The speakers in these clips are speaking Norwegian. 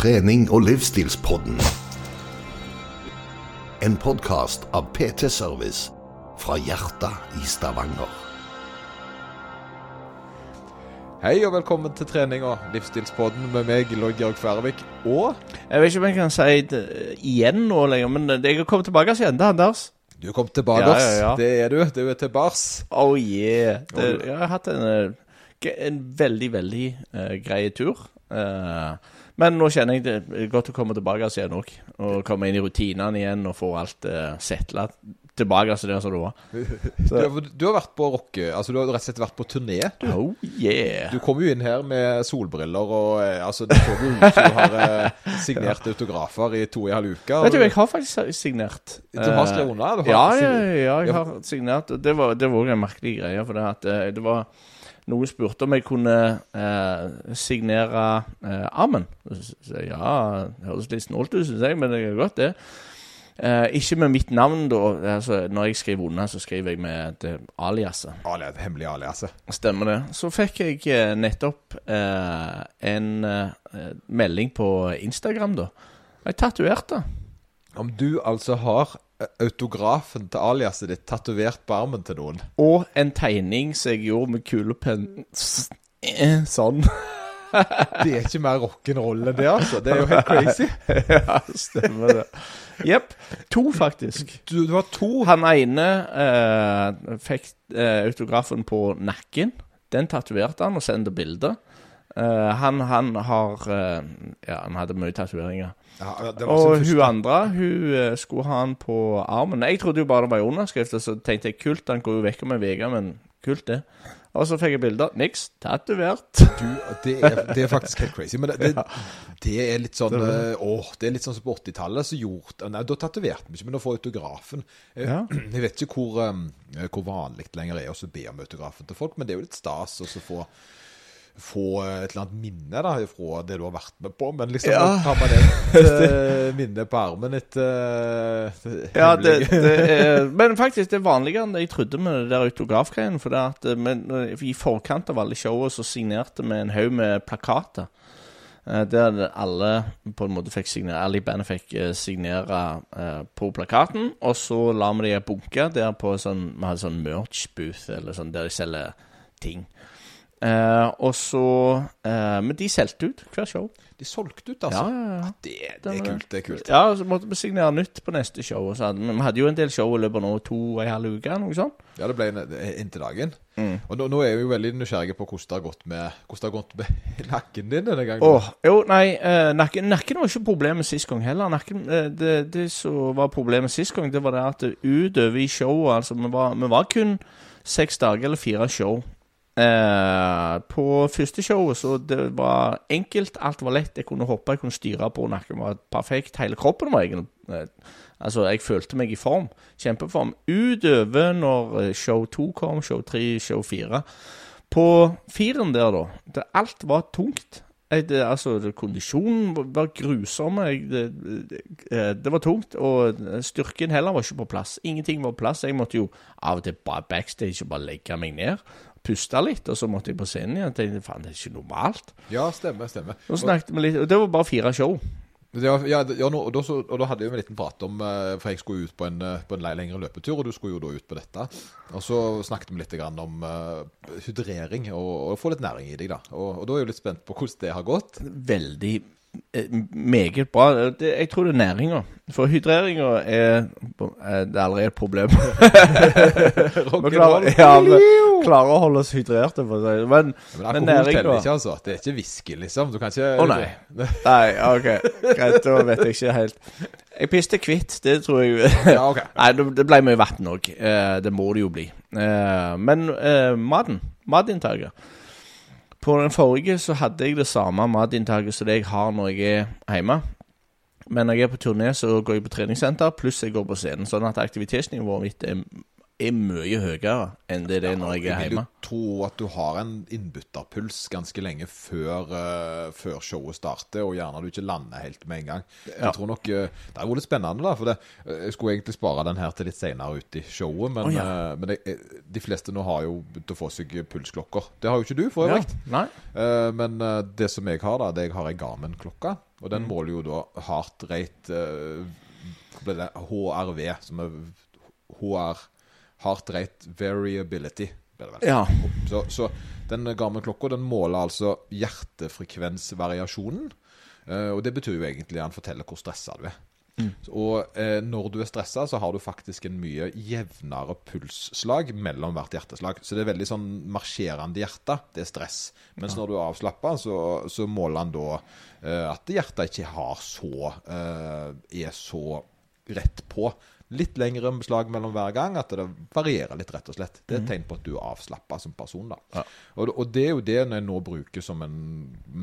trening- og livsstilspodden. En podkast av PT Service fra hjertet i Stavanger. Hei og velkommen til trening og livsstilspodden med meg, Lloyd Georg Færvik. Og Jeg vet ikke om jeg kan si det igjen nå lenger, men jeg har kommet tilbake igjen til Anders. du kom tilbake Ja, ja, ja. Det er du. Du er til bars. Oh yeah. Det, jeg har hatt en, eh, en veldig, veldig uh, grei tur. Eh, men nå kjenner jeg det er godt å komme tilbake igjen òg. Og komme inn i rutinene igjen og få alt uh, settla tilbake til det som det var. Du, har- du har vært på rocke... Altså, du har rett og slett vært på turné. Du, Oh yeah. du kom jo inn her med solbriller og eh, Altså, det så jo ut som du har eh, signert autografer i to og en halv uke. Vet du, jeg har faktisk signert. Du har eh, skrevet under? Ja, ja, ja, jeg har signert. og Det var, òg en merkelig greie. For det, at, eh, det var Noen spurte om jeg kunne eh, signere eh, armen. Så jeg ja, det høres litt snålt ut, syns jeg, men det er godt, det. Eh, ikke med mitt navn, da. Altså, når jeg skriver under, så skriver jeg med det aliaset. Alias, hemmelig alias. Stemmer det. Så fikk jeg eh, nettopp eh, en eh, melding på Instagram, da. Jeg tatoverte. Om du altså har eh, autografen til aliaset ditt tatovert på armen til noen Og en tegning som jeg gjorde med kulepenn. Sånn. Det er ikke mer rock'n'roll enn det, altså. Det er jo helt crazy. ja, stemmer det. Jepp. To, faktisk. Du, du har to Han ene eh, fikk eh, autografen på nakken. Den tatoverte han og sendte bilder. Eh, han, han har eh, Ja, han hadde mye tatoveringer. Ja, Og hun andre hun eh, skulle ha den på armen. Jeg trodde jo bare det var underskrift, og så tenkte jeg kult, den går jo vekk om en uke, men kult det. Og så fikk jeg bilder. Niks. Tatovert. Det, det er faktisk helt crazy. Men det, det, det er litt sånn eh, Åh, det er litt sånn som på 80-tallet. Så gjort Nei, da tatoverte vi ikke, men å få autografen Eh, Ja. Jeg vet ikke hvor, eh, hvor vanlig det lenger er å be om autografen til folk, men det er jo litt stas å få få et eller annet minne da fra det du har vært med på, men liksom Ja. permanent minne på armen etter eh, Ja, det, det er, men faktisk, det er vanligere enn det jeg trodde med det der autografgreiene. For det at, eh, men, eh, I forkant av alle showene så signerte vi en haug med plakater. Der alle på en måte fikk signere Alle i bandet fikk signere på plakaten. Og så la vi det i en bunke der på sånn Vi hadde sånn merch booth, eller sånn der de selger ting. Eh, og så eh, Men de solgte ut hver show. De solgte ut, altså. Ja, ja, ja. Det, det er kult, det er kult. Ja, så måtte vi signere nytt på neste show. Og så hadde, vi vi hadde jo en del show i løpet av nå to og en halv uke. Noe sånt. Ja, det ble en, inntil dagen. Mm. Og nå, nå er vi jo veldig nysgjerrige på hvordan det har gått med, hvordan det har gått med nakken din denne gangen. Åh, jo, nei, eh, nakken, nakken var ikke problemet sist gang heller. Nakken, eh, det, det som var problemet sist gang, det var det at utover i showet Altså, vi var, vi var kun seks dager eller fire show. Eh, på første showet så det var enkelt, alt var lett. Jeg kunne hoppe, jeg kunne styre på, nakken var perfekt. Hele kroppen var egentlig eh, Altså, jeg følte meg i form. Kjempeform. Utover når eh, show to kom, show tre, show fire. På firen der, da, det, alt var tungt. Jeg, det, altså, det, kondisjonen var- grusom. Det, det var tungt. Og styrken heller var ikke på plass. Ingenting var på plass. Jeg måtte jo av og til bare backstage og bare legge meg ned. Puste litt, og så måtte jeg på scenen igjen. Tenkte faen, det er ikke normalt. Ja, stemmer, stemmer. Så snakket vi litt, og Det var bare fire show. Og, ja, ja, ja, nå, og, da, så, og da hadde vi en liten prat om eh, For jeg skulle ut på en, eh, på en lengre løpetur, og du skulle jo da ut på dette. Og så snakket vi litt grann om eh, hydrering, og, og få litt næring i deg, da. Og, og da er jeg jo litt spent på hvordan det har gått. Veldig Meget bra. Det, jeg tror det er næringa. For hydreringa er, er det er allerede et problem. Vi klarer, ja, vi klarer å holde oss hydrerte, for å si det. Men, Men men alkohol næring teller da ikke, altså. Det er ikke whisky, liksom. Du kan ikke Å nei. Nei, OK. Greit, da vet jeg ikke helt. Jeg piste kvitt, det tror jeg Ja, okay. Nei, det, ble mye vann òg. det må det jo bli. Eh, men eh, maten, matinntaket På den forrige så hadde jeg det samme matinntaket som det jeg har når jeg er hjemme. Men når jeg er på turné, så går jeg på treningssenter, pluss jeg går på scenen. Sånn at aktivitetsnivået mitt er er mye høyere enn det det er når jeg er vil hjemme. jo tro at du har en innbytterpuls ganske lenge før, uh, før showet starter, og gjerne du ikke lander helt med en gang. Ja. Jeg tror nok uh, Det er jo litt spennende, da. For det, uh, jeg skulle egentlig spare den her til litt senere ut i showet, men, oh, ja. men det, de fleste nå har jo begynt å få seg pulsklokker. Det har jo ikke du, for øvrig. Ja. Men det som jeg har, da, det jeg har ei Garmin-klokke. Og Mm. den måler jo da heart rate? HRV, som er HR Heart rate variability. Ja. Så, så den Garmin-klokka den måler altså hjertefrekvensvariasjonen. Eh, og det betyr jo egentlig at den forteller hvor stressa du er. Og eh, når du er stressa, så har du faktisk en mye jevnere pulsslag mellom hvert hjerteslag. Så det er veldig sånn marsjerende hjerte. Det er stress. Mens når du er avslappa, så, så måler han da eh, at hjertet ikke har så eh, er så rett på. Litt lengre beslag mellom hver gang. At det varierer litt, rett og slett. Det er et tegn på at du er avslappa som person. da. Ja. Og, og det er jo det jeg nå bruker som en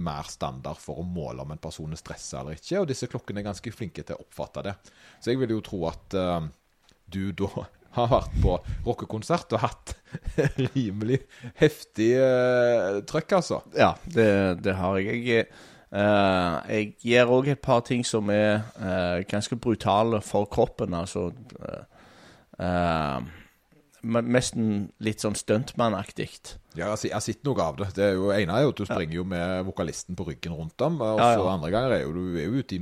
mer standard for å måle om en person er stressa eller ikke. Og disse klokkene er ganske flinke til å oppfatte det. Så jeg vil jo tro at uh, du da har vært på rockekonsert og hatt rimelig heftig uh, trøkk, altså. Ja, det, det har jeg. Jeg, eh, jeg gjør òg et par ting som er uh, ganske brutale for kroppen. Altså Uh, eh, Nesten litt sånn stuntmannaktig. Ja, jeg har sett noe av det. Det er jo ene er jo at du springer jo med vokalisten på ryggen rundt ham. Og Ja, så ja. andre ganger er jo du er jo ute i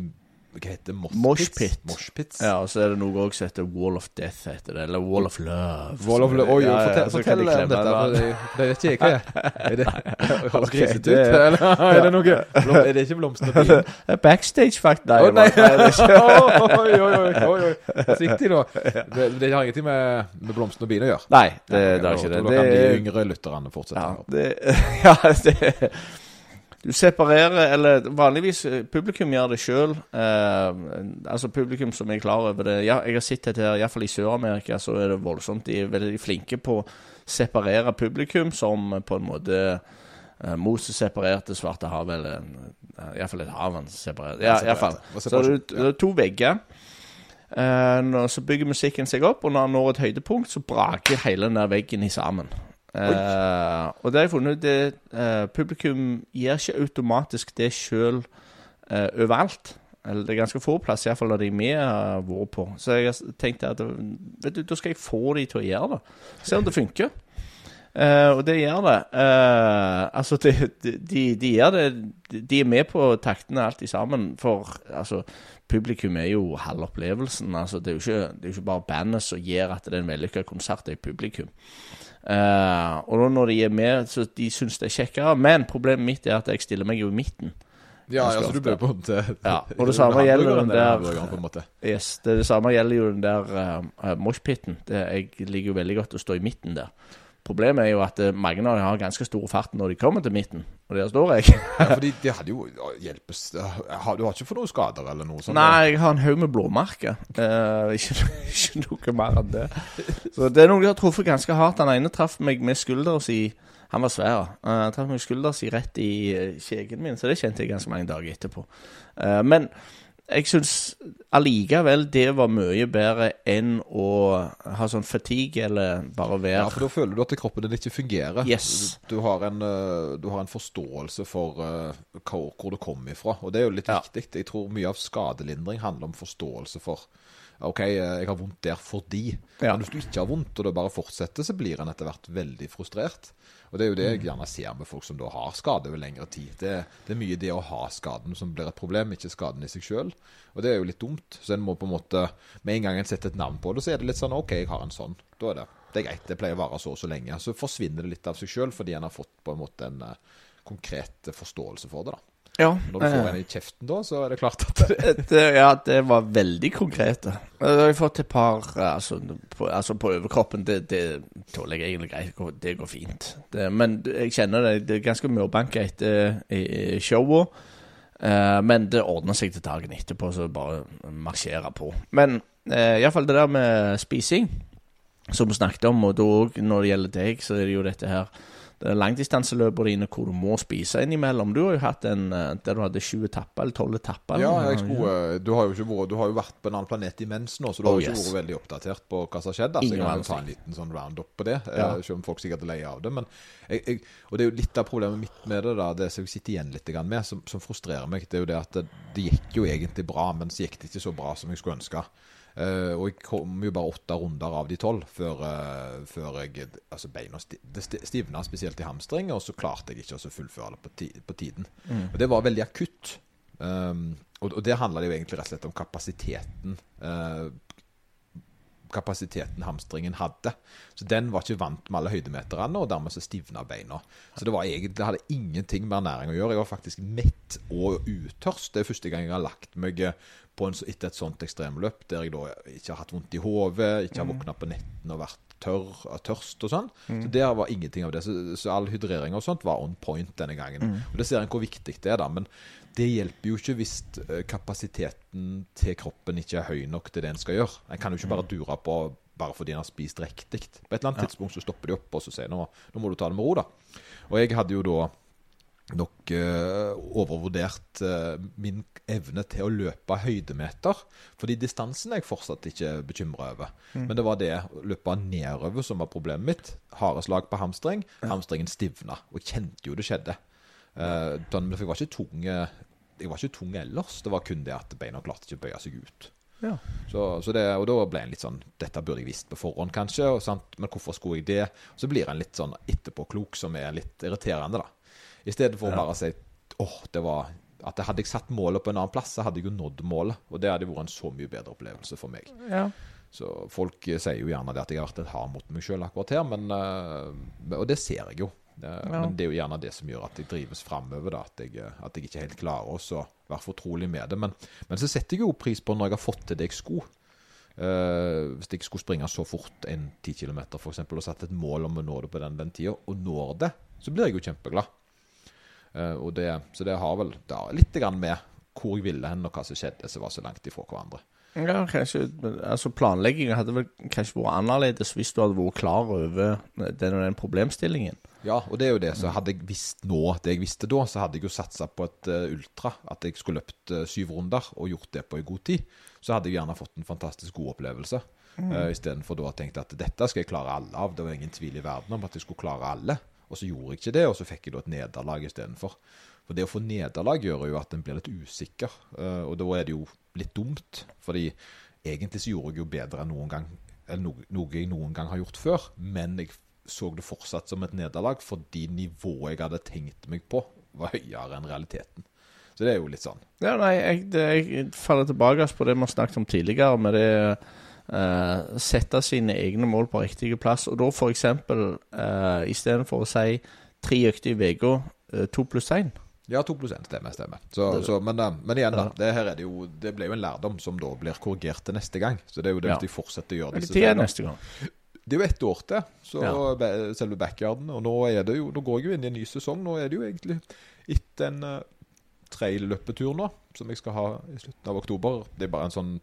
hva heter det? Mosh pit. Moshpits. Ja, og så er det noe også som heter Wall of Death, heter det. Eller Wall of Love. Wall of Love. Oi, Ja, ja, fortell, fortell om dette. For det, det vet ikke jeg hva er. Det Høres grisete ut? Eller er det noe blom, Er det ikke bilen? Det er Backstage, faktisk. Nei, Å nei! Oi, oi, oi, oi. Forsiktig nå. Det, det har ingenting med, med blomstene og biene å gjøre. Nei, det, det er ikke det. Da kan de yngre lytterne fortsette. ja, det, ja, det Du separerer Eller vanligvis eh, publikum gjør det sjøl. altså publikum som er klar over det. Ja, jeg har sett dette her, iallfall i Sør-Amerika, så er det voldsomt. De er veldig flinke på å separere publikum, som på en måte eh, Moses separerte Svartehavet, eller uh, iallfall et hav han separerte. Ja, iallfall. Så det er, to vegger. Eh, så bygger musikken seg opp, og når han når et høydepunkt, så braker hele den der veggen i sammen. Eh, og det har jeg funnet ut eh, Publikum gjør ikke automatisk det sjøl overalt. Eller det er ganske få plasser, iallfall når de vi har vært på. Så jeg tenkte at vet du, da skal jeg få de til å gjøre det. Se om det funker. Uh, og det gjør det. Uh, altså, de, de, de gjør det de- er med på taktene alltid sammen. For altså, publikum er jo halve opplevelsen. Altså, det, er jo ikke, det er ikke bare bandet som gjør at det er en vellykka konsert, det er publikum. Eh, og da når de er med, så de syns det er kjekkere. Men problemet mitt er at jeg stiller meg jo i midten. Ja, altså du blir på en måte Ja, og det samme gjelder den der-. Yes, det, det samme gjelder jo den der uh, moshpiten. Jeg liker jo veldig godt å stå i midten der. Problemet er jo at mange av dem har ganske stor fart når de kommer til midten, og der står jeg. Ja, fordi det hadde jo hjelpes Du har ikke fått noen skader eller noe sånt? Nei, jeg har en haug med blåmerker. Uh, ikke, ikke noe mer enn det. Så det er noe jeg har truffet ganske hardt. Den ene traff meg med skuldra si Han var svær. Uh, traff meg med skuldra si rett i eh, kjegen min, så det kjente jeg ganske mange dager etterpå. Uh, men jeg syns allikevel det var mye bedre enn å ha sånn fatigue eller bare være Ja, for da føler du at kroppen din ikke fungerer. Yes. Du, har en, eh, du har en forståelse for eh, hvor, hvor du kommer ifra, og det er jo litt Ja. viktig. Jeg tror mye av skadelindring handler om forståelse for OK, eh, jeg har vondt der fordi. Ja. Men hvis du ikke har vondt, og det bare fortsetter, så blir en etter hvert veldig frustrert. Og det er jo det jeg Mm. gjerne ser med folk som da har skade over lengre tid. Det, det er mye det å ha skaden som blir et problem, ikke skaden i seg sjøl. Og det er jo litt dumt. Så en må på en måte Med en gang en setter et navn på det, så er det litt sånn OK, jeg har en sånn. Da er det, det er greit. Det pleier å vare så og så lenge. Så forsvinner det litt av seg sjøl fordi en har fått på en måte en eh, konkret forståelse for det. da Ja. Når du får eh, en i kjeften da, så er det klart at det, det, ja, det var veldig konkret. Jeg har fått et par eh, altså på, altså på overkroppen. Det, det tåler jeg egentlig greit. Det går- fint. Det, men jeg kjenner det, det er ganske mørbanka etter i- i showet. Eh, men det ordner seg til dagen etterpå, så bare marsjere på. Men iallfall det der med spising, som vi snakket om, og da òg når det gjelder deg, så er det jo dette her er langdistanseløpene dine hvor du må spise innimellom. Du har jo hatt en eh, der du hadde sju etapper, eller tolv etapper. Ja, jeg skulle, du, har jo ikke vært, du har jo vært på en annen planet imens nå, så du Oh, har jo ikke yes. vært veldig oppdatert på hva som har skjedd. Altså, jeg kan jo ta en liten sånn roundup på det, Ja. eh, selv om folk sikkert er lei av det. Men jeg, jeg, og det er jo litt av problemet mitt med det, da, det som jeg sitter igjen litt med, som, som frustrerer meg, det er jo det at det, det gikk jo egentlig bra, men så gikk det ikke så bra som jeg skulle ønske. Eh, og jeg kom jo bare åtte runder av de tolv før, eh, før jeg altså beina sti, stivna, spesielt i hamstring, og så klarte jeg ikke å fullføre det på, ti, på tiden. Og det var veldig akutt. Um, og, og det handla jo egentlig rett og slett om kapasiteten. eh, kapasiteten hamstringen hadde. Så den var ikke vant med alle høydemeterne, og dermed så stivna beina. Så det var egentlig, det hadde ingenting med ernæring å gjøre. Jeg var faktisk mett og utørst. Det er første gang jeg har lagt meg på en, etter et sånt ekstremløp, der jeg da ikke har hatt vondt i hodet, ikke har våkna på nettene og vært tørr av tørst og sånn. Så der var ingenting av det. Så, så all hydrering og sånt var on point denne gangen. Og det ser en hvor viktig det er, da. Men det hjelper jo ikke hvis eh, kapasiteten til kroppen ikke er høy nok til det en skal gjøre. En kan jo ikke bare dure på bare fordi en har spist riktig. På et eller annet tidspunkt så stopper de opp og så sier nå, nå må du ta det med ro, da. Og jeg hadde jo da nok eh, overvurdert eh, min evne til å løpe høydemeter. Fordi distansen er jeg fortsatt ikke bekymra over. Men det var det å løpe nedover som var problemet mitt. Harde slag på hamstring. Hamstringen stivna. Og jeg kjente jo det skjedde. Uh, jeg var ikke tung Jeg var ikke tung ellers. Det var kun det at beina klarte ikke å bøye seg ut. Ja. Så, så det, og da ble en litt sånn Dette burde jeg visst på forhånd, kanskje. Og sant? Men hvorfor skulle jeg det? Så blir en litt sånn etterpåklok som er litt irriterende, da. I stedet for å bare si åh, det var at Hadde jeg satt målet på en annen plass, så hadde jeg jo nådd målet. Og det hadde vært en så mye bedre opplevelse for meg. Ja. Så folk eh, sier jo gjerne det at jeg har vært litt hard mot meg sjøl akkurat her, men, eh, og det ser jeg jo. Men det er jo gjerne det som gjør at jeg drives framover, at, jeg, eh, at jeg ikke helt klarer å være fortrolig med det. Men, men så setter jeg jo pris på når jeg har fått til det jeg skulle. Uh, hvis jeg skulle springe så fort en 10 km for eksempel, og satt et mål om å nå det på den, den tida, og når det, så blir jeg jo kjempeglad. Eh, det, så det har vel da, litt grann med hvor jeg ville hen, og hva som skjedde som var så langt ifra hverandre. Ja, kanskje Altså Planleggingen hadde vel kanskje vært annerledes hvis du hadde vært klar over den og den problemstillingen. Ja, og det er jo det. Så hadde jeg visst nå det jeg visste da, så hadde jeg jo satsa på et eh, ultra. At jeg skulle løpt eh, syv runder og gjort det på en god tid. Så hadde jeg gjerne fått en fantastisk god opplevelse. Mm. Istedenfor da å tenke at dette skal jeg klare alle av. Det var ingen tvil i verden om at jeg skulle klare alle. Og så gjorde jeg ikke det, og så fikk jeg da et nederlag istedenfor. For det å få nederlag gjør jo at en blir litt usikker, eh, og da er det jo litt dumt. Fordi egentlig så gjorde jeg jo bedre enn noen gang, eller noe, jeg noen gang har gjort før. Men jeg så det fortsatt som et nederlag fordi nivået jeg hadde tenkt meg på, var høyere enn realiteten. Så det er jo litt sånn. Ja, nei, jeg, det, jeg faller tilbake på det vi har snakket om tidligere, med det uh, sette sine egne mål på riktig plass. Og da eksempel, uh, istedenfor å si tre økter i uka, uh, to pluss én. Ja, to pluss én stemmer. stemmer. Så, så, men, eh, men igjen, da. Det, her er det, jo, det ble jo en lærdom som da blir korrigert til neste gang. Så det er jo det Ja. de fortsetter å gjøre disse gang? Det er jo ett år til, så Ja. selve backyarden. Og nå, er det jo, nå går jeg jo inn i en ny sesong. Nå er det jo egentlig etter en trail-løpetur nå, som jeg skal ha i slutten av oktober. Det er bare en sånn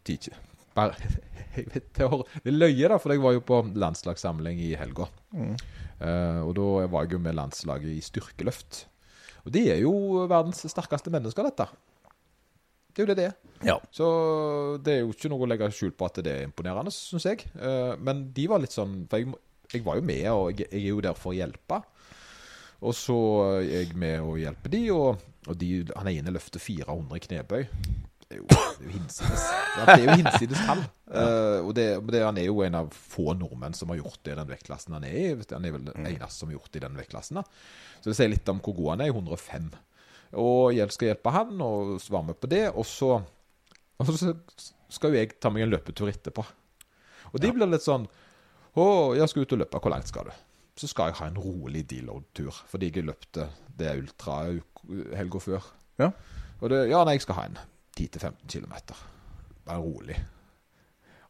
bare, jeg vet, det var- det løye, da, for jeg var jo på landslagssamling i helga. Eh, og da var jeg jo med landslaget i styrkeløft. Og de er jo verdens sterkeste mennesker, dette. Det er jo det det er. Ja. Så det er jo ikke noe å legge skjul på at det er imponerende, syns jeg. Uh, Men de var litt sånn For jeg, jeg var jo med, og jeg, jeg er jo der for å hjelpe. Og så er jeg med og hjelper de, og, og de, han ene løfter 400 i knebøy. Det er jo, det er jo hinsides. Ja, Det er jo hinsides tall. Uh, og det, det, han er jo en av få nordmenn som har gjort det i den vektklassen han er i. Han er vel den eneste som har gjort det i den vektklassen. da. Så det sier litt om hvor god han er. 105. Og jeg skal hjelpe han og svare med på det. Og så, og så skal jo jeg ta meg en løpetur etterpå. Og de blir litt sånn Å, jeg skal ut og løpe. Hvor langt skal du? Så skal jeg ha en rolig deload-tur, fordi jeg løpte det ultra helga før. Ja. Og det, ja, nei, jeg skal ha en 10-15 km. Bare rolig.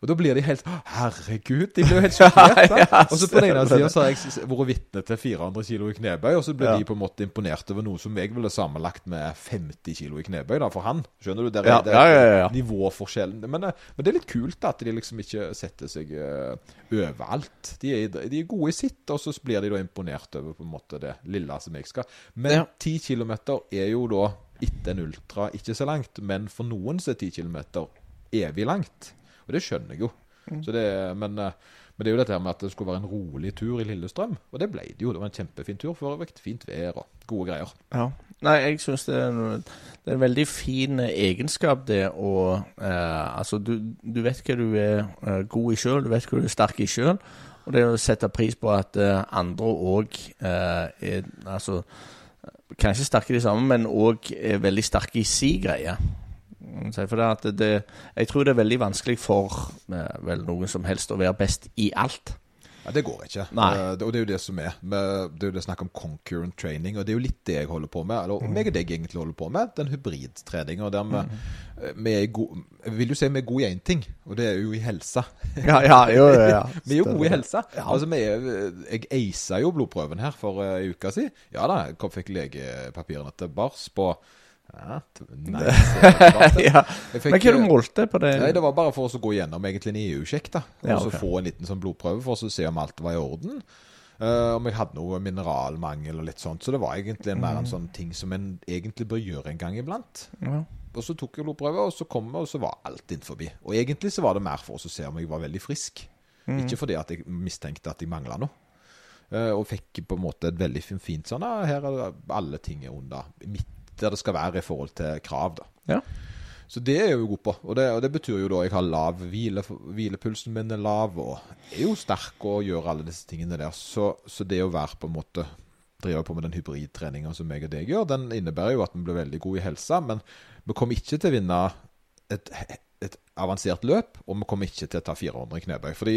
Og da blir de helt Herregud, de blir jo helt sjokkerte. Ja, og så på den ene sida har jeg vært vitne til 400 kilo i knebøy, og så blir Ja. de på en måte imponert over noe som jeg ville sammenlagt med 50 kilo i knebøy, da, for han. Skjønner du? Der Ja, er det ja, nivåforskjellen. Men, eh, men det er litt kult da, at de liksom ikke setter seg eh, overalt. De er, de er gode i sitt, og så blir de da imponert over på en måte det lille som jeg skal. Men Ja. 10 kilometer er jo da etter en ultra ikke så langt, men for noen så er 10 kilometer evig langt. Og det skjønner jeg jo. Mm. Så det, men, eh, men det er jo dette med at det skulle være en rolig tur i Lillestrøm, og det ble det jo. Det var en kjempefin tur for øvrig. Fint vær og gode greier. Ja. Nei, jeg syns det, en- det er en veldig fin egenskap, det å eh, Altså, du, du vet hva du er eh, god i sjøl, du vet hva du er sterk i sjøl. Og det å sette pris på at eh, andre òg eh, er Altså Kanskje sterke i det samme, men òg er veldig sterke i si greie. Mm, For det at det, jeg tror det er veldig vanskelig for eh, vel noen som helst å være best i alt. Ja, Det går ikke. Nei. Eh, og det er jo det som er. Det er jo det snakk om concurrent training, og det er jo litt det jeg holder på med. Eller Mm. meg og deg egentlig holder på med. Den hybridtreninga der vi, Mm. eh, vi er gode Jeg vil jo si vi er gode i én ting, og det er jo i helse. Ja, ja, jo, ja, ja. Vi er jo gode i helse. Ja. Altså, vi er, jeg eisa jo blodprøven her for ei uke siden. Ja da, jeg fikk legepapirene til bars på ja, nice. Ja. Fikk, Men hva du eh, målte på det? Nei, Det var bare for oss å gå gjennom egentlig en EU-sjekk. da Og Ja, så få en liten sånn blodprøve for oss å se om alt var i orden. Uh, om jeg hadde noe mineralmangel og litt sånt. Så det var egentlig en mer en sånn ting som en egentlig bør gjøre en gang iblant. Ja. Og så tok jeg blodprøve, og så kom jeg, og så var alt innenfor. Og egentlig så var det mer for oss å se om jeg var veldig frisk. Ikke fordi at jeg mistenkte at jeg mangla noe. Uh, og fikk på en måte et veldig fint sånn Her er alle ting er under midt der det skal være i forhold til krav, da. Ja. Så det er jeg jo god på. Og det, og det betyr jo da jeg har lav hvile, hvilepulsen min er lav, og er jo sterk og gjør alle disse tingene der. Så, så det å være på en måte drive på med den hybridtreninga som jeg og deg gjør, den innebærer jo at vi blir veldig gode i helsa, men vi kommer ikke til å vinne et, et avansert løp, og vi kommer ikke til å ta 400 i knebøy. Fordi,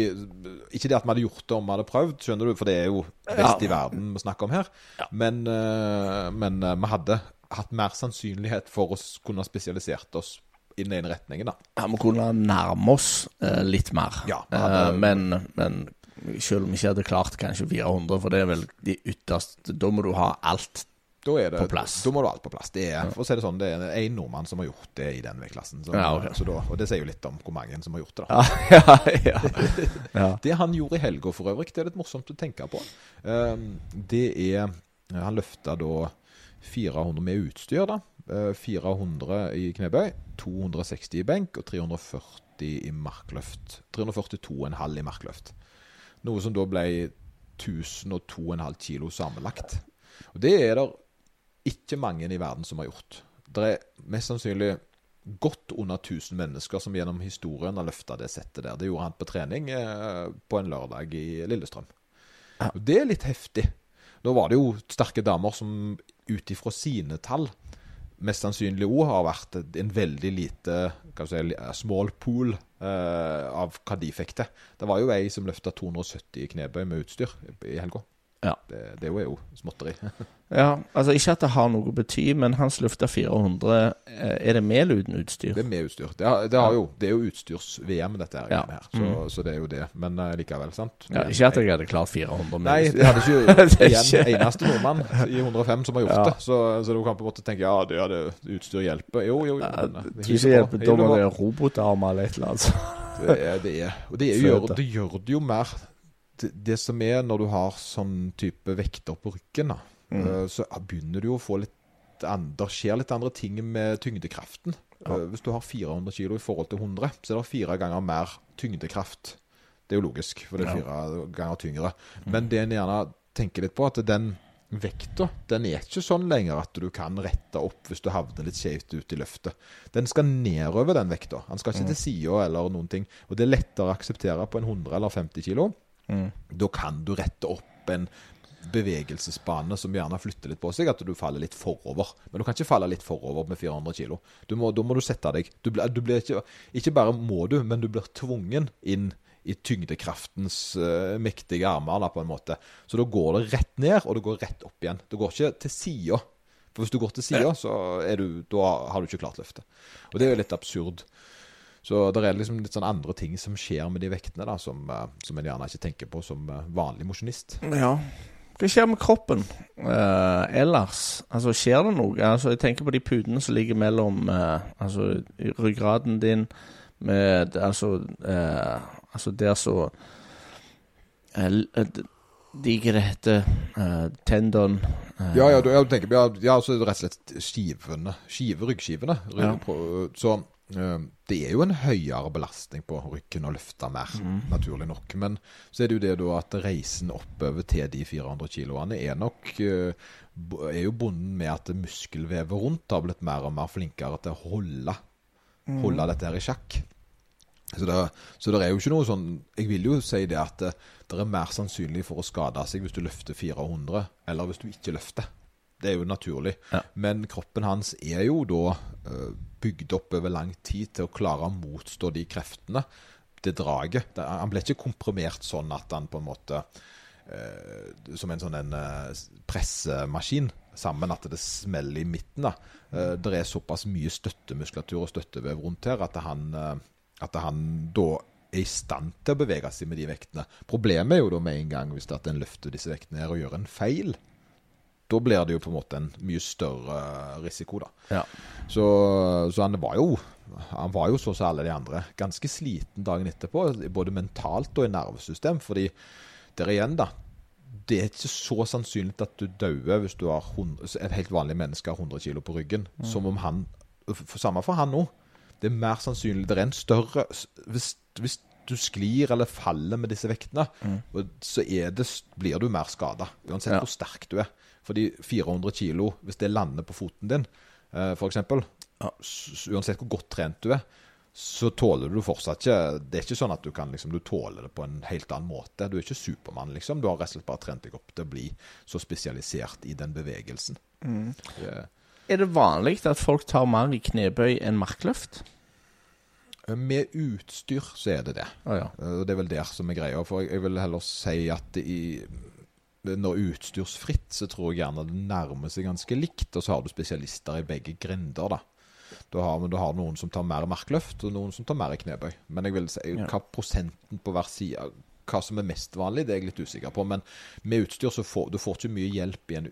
ikke det at vi hadde gjort det om vi hadde prøvd, skjønner du, for det er jo best i verden vi snakker om her. Men, eh, men eh, vi hadde hatt mer sannsynlighet for å kunne spesialisert oss i den ene retningen, da. Ja, vi kunne nærme oss eh, litt mer. Ja, hadde- Eh, men, men selv om vi ikke hadde klart kanskje 400, for det er vel de ytterste Da må du ha alt. Det, På plass. Da må du ha alt på plass. Det er, for å si det sånn, det er en nordmann som har gjort det i den veiklassen. Så, Ja, ok. så da, og det sier jo litt om hvor mange som har gjort det. da. Ja, ja, ja. ja. Det han gjorde i helga for øvrig, det er litt morsomt å tenke på. Um, det er Han løfta da 400 med utstyr, da. Uh, 400 i knebøy, 260 i benk og 340 i markløft. 342,5 i markløft. Noe som da ble 1002,5 kilo sammenlagt. Og det er det ikke mange i verden som har gjort. Det er mest sannsynlig godt under 1000 mennesker som gjennom historien har løfta det settet der. Det gjorde han på trening eh, på en lørdag i Lillestrøm. Og det er litt heftig. Nå var det jo sterke damer som ut ifra sine tall mest sannsynlig òg har vært en veldig lite si, small pool eh, av hva de fikk til. Det var jo ei som løfta 270 i knebøy med utstyr i helga. Ja. Det, det er jo småtteri. ja. Altså, ikke at det har noe å bety, men hans lufta 400 eh, Er det med eller uten utstyr? Det er med utstyr. Det, har, det, har jo, det er jo utstyrs-VM, dette her. Ja. her. Så, så det er jo det. Men eh, likevel, sant. Ja, ikke at jeg hadde klart 400 med Nei, det hadde ikke Det er igjen ikke- eneste nordmann i 105 som har gjort Ja. det. Så, så du kan på en måte tenke ja, det, ja, det utstyr hjelper. Jo, jo, jo. Eh, hjelper. Da må det robotarmer eller et eller annet. Det er, det er, og det, er, gjør, det gjør det jo mer det, som er når du har sånn type vekter på ryggen, da, Mm. eh, så begynner du å få litt an- Det skjer litt andre ting med tyngdekraften. Ja. Hvis du har 400 kilo i forhold til 100, så er det fire ganger mer tyngdekraft. Det er jo logisk, for det er Ja. fire ganger tyngre. Men det en gjerne tenker litt på, at den vekta den er ikke sånn lenger at du kan rette opp hvis du havner litt skjevt ut i løftet. Den skal nedover, den vekta. Den skal ikke til sida eller noen ting. Og det er lettere å akseptere på en 100 eller 50 kilo. Mm. Da kan du rette opp en bevegelsesbane som gjerne flytter litt på seg, at du faller litt forover. Men du kan ikke falle litt forover med 400 kilo. Må, da må du sette deg du blir, du blir ikke, ikke bare må du, men du blir tvungen inn i tyngdekraftens uh, mektige armer, da, på en måte. Så da går det rett ned, og det går rett opp igjen. Det går ikke til sida. For hvis du går til sida, så du, har du ikke klart løftet. Og det er jo litt absurd. Så det er liksom litt sånn andre ting som skjer med de vektene, da, som, eh, som en gjerne ikke tenker på som eh, vanlig mosjonist. Ja. Hva skjer med kroppen eh, ellers? Altså, skjer det noe? Altså, jeg tenker på de putene som ligger mellom eh, Altså, ryggraden din med Altså, eh, altså der så De hva det heter eh, Tendon uh, Ja, ja, du, jeg tenker, ja, ja så er det rett og slett skivene, skive, ryggskivene. Rygg, Ja. på- Så det er jo en høyere belastning på ryggen å løfte mer, naturlig nok. Men så er det jo det da at reisen oppover til de 400 kiloene er nok eh, er jo bonden med at muskelvevet rundt har blitt mer og mer flinkere til å holde, holde dette her i sjakk. Så det, så det er jo ikke noe sånn Jeg vil jo si det at det, det er mer sannsynlig for å skade seg hvis du løfter 400, eller hvis du ikke løfter. Det er jo naturlig. Ja. Men kroppen hans er jo da uh, bygd opp over lang tid til å klare å motstå de kreftene, det draget. Det, han ble ikke komprimert sånn at han på en måte uh, Som en sånn en uh, pressemaskin sammen, at det smeller i midten. da. Det er såpass mye støttemuskulatur og støttevev rundt her at han, at han da er i stand til å bevege seg med de vektene. Problemet er jo da med en gang hvis det at en løfter disse vektene her og gjør en feil. Da blir det jo på en måte en mye større risiko, da. Ja. Så, så han var jo Han var jo sånn som alle de andre. Ganske sliten dagen etterpå, både mentalt og i nervesystem. Fordi der igjen, da. Det er ikke så sannsynlig at du dauer hvis du har 100, et helt vanlig menneske har 100 kilo på ryggen. Som om han for, Samme for han òg. Det er mer sannsynlig Det er en større Hvis, hvis du sklir eller faller med disse vektene, og så er det, blir du mer skada. Uansett Ja. hvor sterk du er. Fordi 400 kilo, hvis det lander på foten din, eh, eksempel, Ja. uansett hvor godt trent du er, så tåler du fortsatt ikke Det er ikke sånn at du kan liksom, du tåler det på en helt annen måte. Du er ikke Supermann, liksom. Du har rett og slett bare trent deg opp til å bli så spesialisert i den bevegelsen. Det- Er det vanlig at folk tar mer i knebøy enn markløft? Med utstyr så er det det. Ah, ja. Det er vel der som er greia. For jeg, vil heller si at i, når utstyrsfritt, så tror jeg gjerne det nærmer seg ganske likt. Og så har du spesialister i begge grender, da. Du har, du har noen som tar mer markløft, og noen som tar mer knebøy. Men jeg vil si Ja. hva prosenten på hver side Hva som er mest vanlig, det er jeg litt usikker på. Men med utstyr så får du får ikke mye hjelp i en,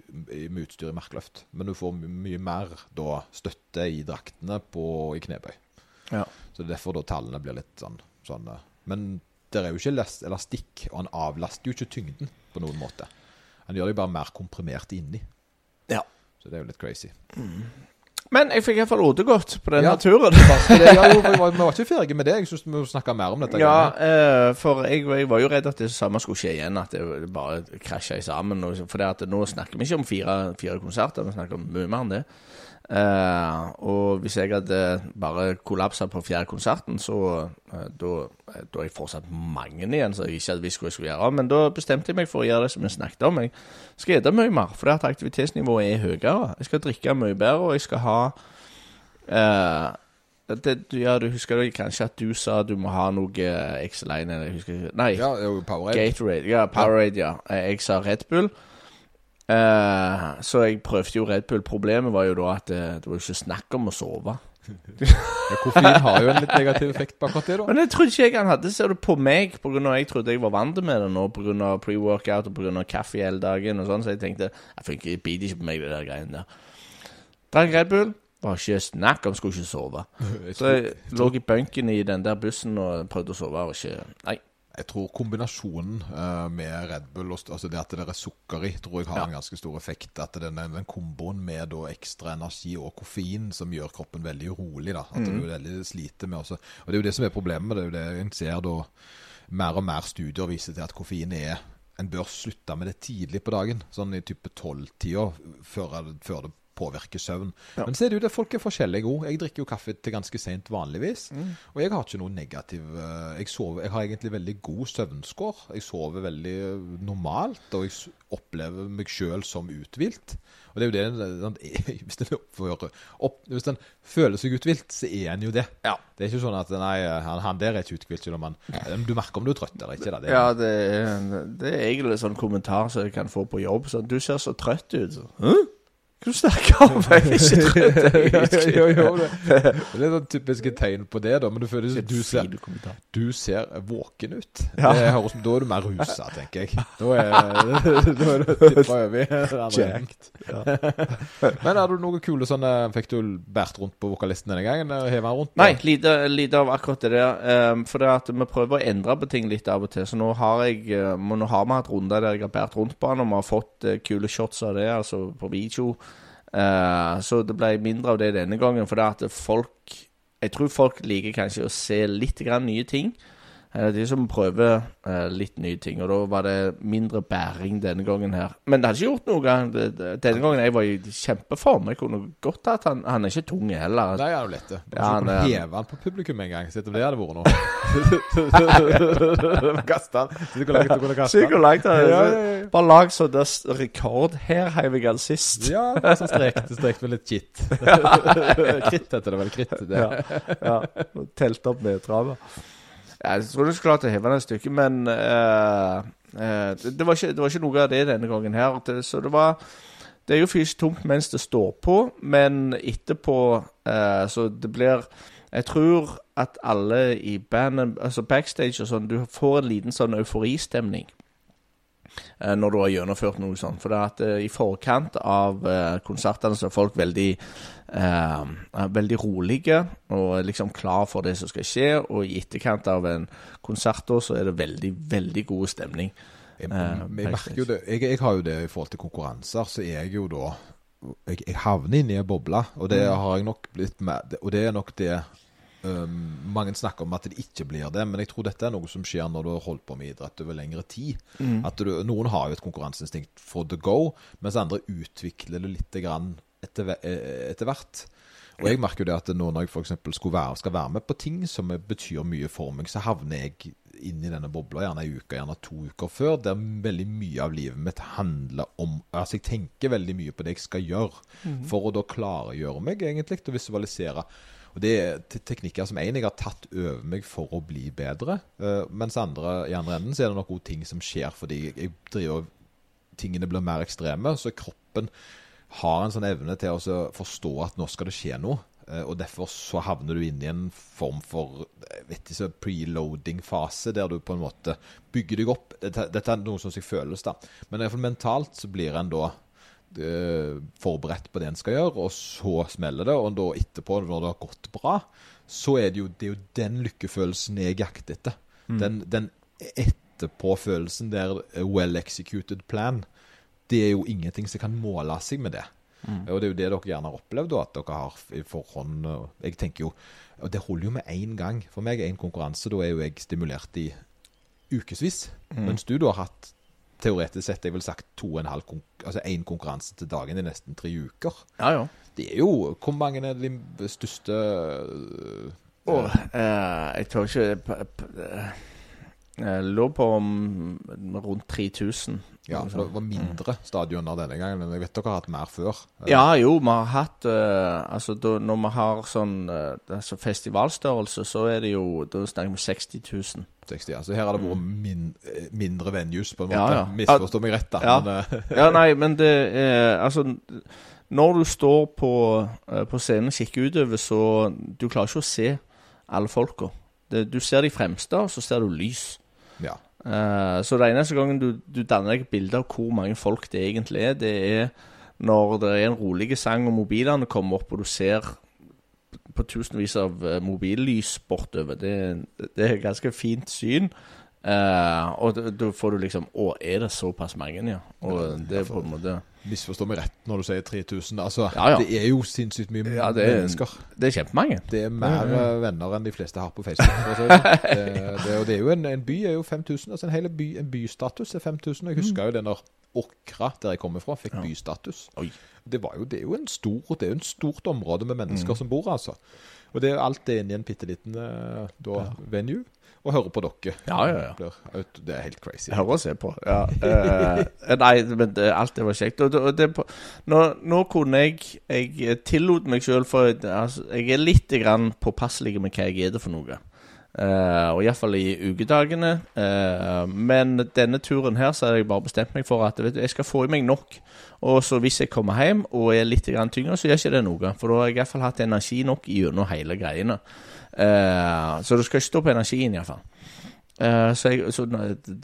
med utstyr i markløft. Men du får my- mye mer da støtte i draktene på, i knebøy. ja. Så det er derfor da tallene blir litt sånn, sånn eh, Men det er jo ikke elastikk, og han avlaster jo ikke tyngden på noen måte. Han gjør det jo bare mer komprimert inni. Ja. Så det er jo litt crazy. Men jeg fikk iallfall åtegodt på denne Ja. turen. Ja, jo, vi, var, ikke ferdige med det. Jeg syns vi må snakke mer om dette. Ja, eh, for jeg, jeg var jo redd at det samme skulle skje igjen. At det bare krasja sammen. For det at nå snakker vi ikke om fire, fire konserter, vi snakker om mye mer enn det. Eh, og hvis jeg hadde bare kollapsa på fjerde konserten, så uh, da, da er jeg fortsatt mange igjen som jeg ikke hadde visst hva jeg skulle gjøre. Men da bestemte jeg meg for å gjøre det som jeg snakket om. Jeg skal spise mye mer, for at aktivitetsnivået er høyere. Jeg skal drikke mye bedre, og jeg skal ha uh, det, ja, du husker det kanskje at du sa du må ha noe eh, X-Line eller jeg husker ikke Nei, ja, er Powerade. Gatorade. Ja, Powerade, ja. Eh, Jeg sa Red Bull. Eh, så jeg prøvde jo Red Bull. Problemet var jo da at det, det var ikke snakk om å sove. Ja, koffein har jo en litt negativ effekt på akkurat det, da. Men det trodde ikke jeg han hadde. Ser du på meg, av jeg trodde jeg var vant med det nå, av pre-workout og på grunn av kaffe hele dagen og sånn, så jeg tenkte jeg biter ikke på meg, det der greiene der. Drakk Red Bull. Var ikke snakk om, skulle ikke sove. Så jeg lå i bunken i den der bussen og prøvde å sove. Og ikke Nei. Jeg tror kombinasjonen eh, med Red Bull, og, altså det at det er sukker i, tror jeg har Ja. en ganske stor effekt. At den, den komboen med da ekstra energi og koffein som gjør kroppen veldig urolig. da, At du veldig sliter med også. Og det er jo det som er problemet. Det er jo det en ser da mer og mer studier viser til at koffein er En bør slutte med det tidlig på dagen, sånn i type tolv-tida, før, før det påvirker søvn. Ja. Men så er det folk er forskjellige òg. Jeg drikker jo kaffe til ganske seint vanligvis. Og jeg har ikke noe negativ eh, jeg, sover, jeg har egentlig veldig god søvnskår. Jeg sover veldig eh, normalt, og jeg opplever meg sjøl som uthvilt. Og det er jo det sånn, Hvis den, oppfører, opp, hvis den føler seg uthvilt, så er en jo det. Ja. Det er ikke sånn at nei, han, han der er ikke uthvilt, selv om han Du merker om du er trøtt eller ikke. Da. Det er, Ja, det er, det er egentlig en sånn kommentar som jeg kan få på jobb. Sånn, 'Du ser så trøtt ut.' Hæ? Hva du snakker om? Jeg har ikke trodd det. jo, jo, det, det er sånn typiske tegn på det, da. Men du føler som du ser, du ser våken ut. Ja. Det høres, da er du mer rusa, tenker jeg. Da er, da er det tippa over Jacked. Men har du noen kule sånne Fikk du bært rundt på vokalisten denne gangen? Heva rundt? Nei, lite, lite av akkurat det der. Um, for det at vi prøver å endre på ting litt av og til. Så nå har jeg eh, Nå har vi hatt runder der jeg har båret rundt på han, og vi har fått eh, kule shots av det, altså på video. Eh, så det ble mindre av det denne gangen, for det at folk Jeg tror folk liker kanskje å se litt nye ting. Eh, de som prøver eh, litt nye ting, og da var det mindre bæring denne gangen her. Men det hadde ikke gjort noe. Det, det, denne gangen jeg var i kjempeform. Jeg kunne godt hatt han Han er ikke tung heller. Nei, han er jo lett. Du Ja, kunne han heve han på publikum en gang. Sett om det hadde vært noe. Kaste han. Se hvor langt du kunne kaste han. Langt. Ja, ja, ja. Bare lag sånn det er rekord. Her heiv jeg han sist. Ja, så strekte strekt med litt kitt. Kritt heter det vel. Kritt. Det. Ja, ja. Telt opp nedtravet. Ja, jeg tror du skulle klart å heve det et stykke, men uh, uh, det, var ikke, det var ikke noe av det denne gangen her. Det, så det var Det er jo fysisk tomt mens det står på, men etterpå uh, Så det blir Jeg tror at alle i bandet, altså backstage og sånn, du får en liten sånn euforistemning. når du har gjennomført noe sånt. For det er at i forkant av konsertene så er folk veldig eh, veldig rolige og liksom klar for det som skal skje. Og i etterkant av en konsert så er det veldig, veldig god stemning. Jeg, Eh, jeg merker jo det jeg, jeg har jo det i forhold til konkurranser, så er jeg jo da Jeg, jeg havner inni en boble, og det har jeg nok blitt med Og det er nok det um, Mange snakker om at det ikke blir det, men jeg tror dette er noe som skjer når du har holdt på med idrett over lengre tid. At du, Noen har jo et konkurranseinstinkt for the go, mens andre utvikler det litt grann etter, eh, etter hvert. Og jeg merker jo det at nå når jeg eksempel skal være med på ting som betyr mye for meg, så havner jeg inn i denne bobla gjerne ei uke, gjerne to uker før, der veldig mye av livet mitt handler om Altså, jeg tenker veldig mye på det jeg skal gjøre, for å da klargjøre meg, egentlig, og visualisere. Og det er teknikker som en jeg har tatt over meg for å bli bedre, eh, mens andre, i andre enden så er det også ting som skjer fordi jeg driver tingene blir mer ekstreme, så kroppen har en sånn evne til å forstå at nå skal det skje noe. eh, Og derfor så havner du inn i en form for så preloading-fase, der du på en måte bygger deg opp. Dette, dette er noe som seg føles, da. Men i hvert fall mentalt så blir en da uh, forberedt på det en skal gjøre, og så smeller det. Og da etterpå, når det har gått bra, så er det jo, det er jo den lykkefølelsen jeg jakter etter. Den, den etterpåfølelsen der eh, well executed plan, det er jo ingenting som kan måle seg med det. Og det er jo det dere gjerne har opplevd, at dere har i forhånd Jeg tenker jo Og det holder jo med én gang. For meg er én konkurranse, da er jo jeg stimulert i ukevis. Mens du da har hatt teoretisk sett jeg vil sagt to og en halv altså én konkurranse til dagen i nesten tre uker. Ja, ja. Det er jo Hvor mange er de største øh, oh, uh, jeg tør ikke p- eh, Jeg lå på om, rundt 3000. Ja, for det var mindre stadioner denne gangen. Men jeg vet dere har hatt mer før. Ja, jo, vi har hatt eh, Altså, når vi har sånn eh, altså festivalstørrelse, så er det jo Da snakker vi 60 000. 60, altså her har det vært min, eh, mindre venues, på en måte. Ja, ja. Misforstå meg rett, da. Ja. Men, eh, Ja, nei, men det er Altså, når du står på, eh, på scenen og kikker utover, så Du klarer ikke å se alle folka. Du ser de fremste, og så ser du lys. Ja. Uh, så det eneste gangen du, du danner deg et bilde av hvor mange folk det egentlig er, det er når det er en rolig sang og mobilene kommer opp, og du ser på tusenvis av eh, mobillys bortover. Det, det er et ganske fint syn. Eh, og da- får du liksom Å, er det såpass mange, ja? Og det er på en måte Misforstå meg rett når du sier 3000. Altså, Ja, ja. Det er jo sinnssykt mye Ja, det er- mennesker. Det er kjempemange. Det er mer mm. venner enn de fleste har på Facebook. for det. Det, og det er jo en, en by er jo 5000. Altså en hel by, en bystatus er 5000. Jeg husker jo det når Åkra, der jeg kommer fra, fikk Mm. Bystatus. Det, var jo, det er jo en stor, det er jo en stort område med mennesker Mm. som bor, altså. Og det er alt det inni en bitte liten uh, venue. Og hører på dere. Ja, ja, ja. Det, blir, det er helt crazy. Jeg hører og ser på. Ja. Uh, nei, men det, alt det var kjekt. Og det, og det, nå, nå kunne jeg Jeg tillot meg sjøl, for altså, jeg er litt grann påpasselig med hva jeg er det for noe. Uh, og iallfall i ukedagene. Uh, men denne turen her så har jeg bare bestemt meg for at vet du, jeg skal få i meg nok. Og så hvis jeg kommer hjem og er litt tyngre, så gjør ikke det noe. For da har jeg iallfall hatt energi nok gjennom hele greiene. Eh, så du skal ikke stå på energien, iallfall. Uh, så, jeg, så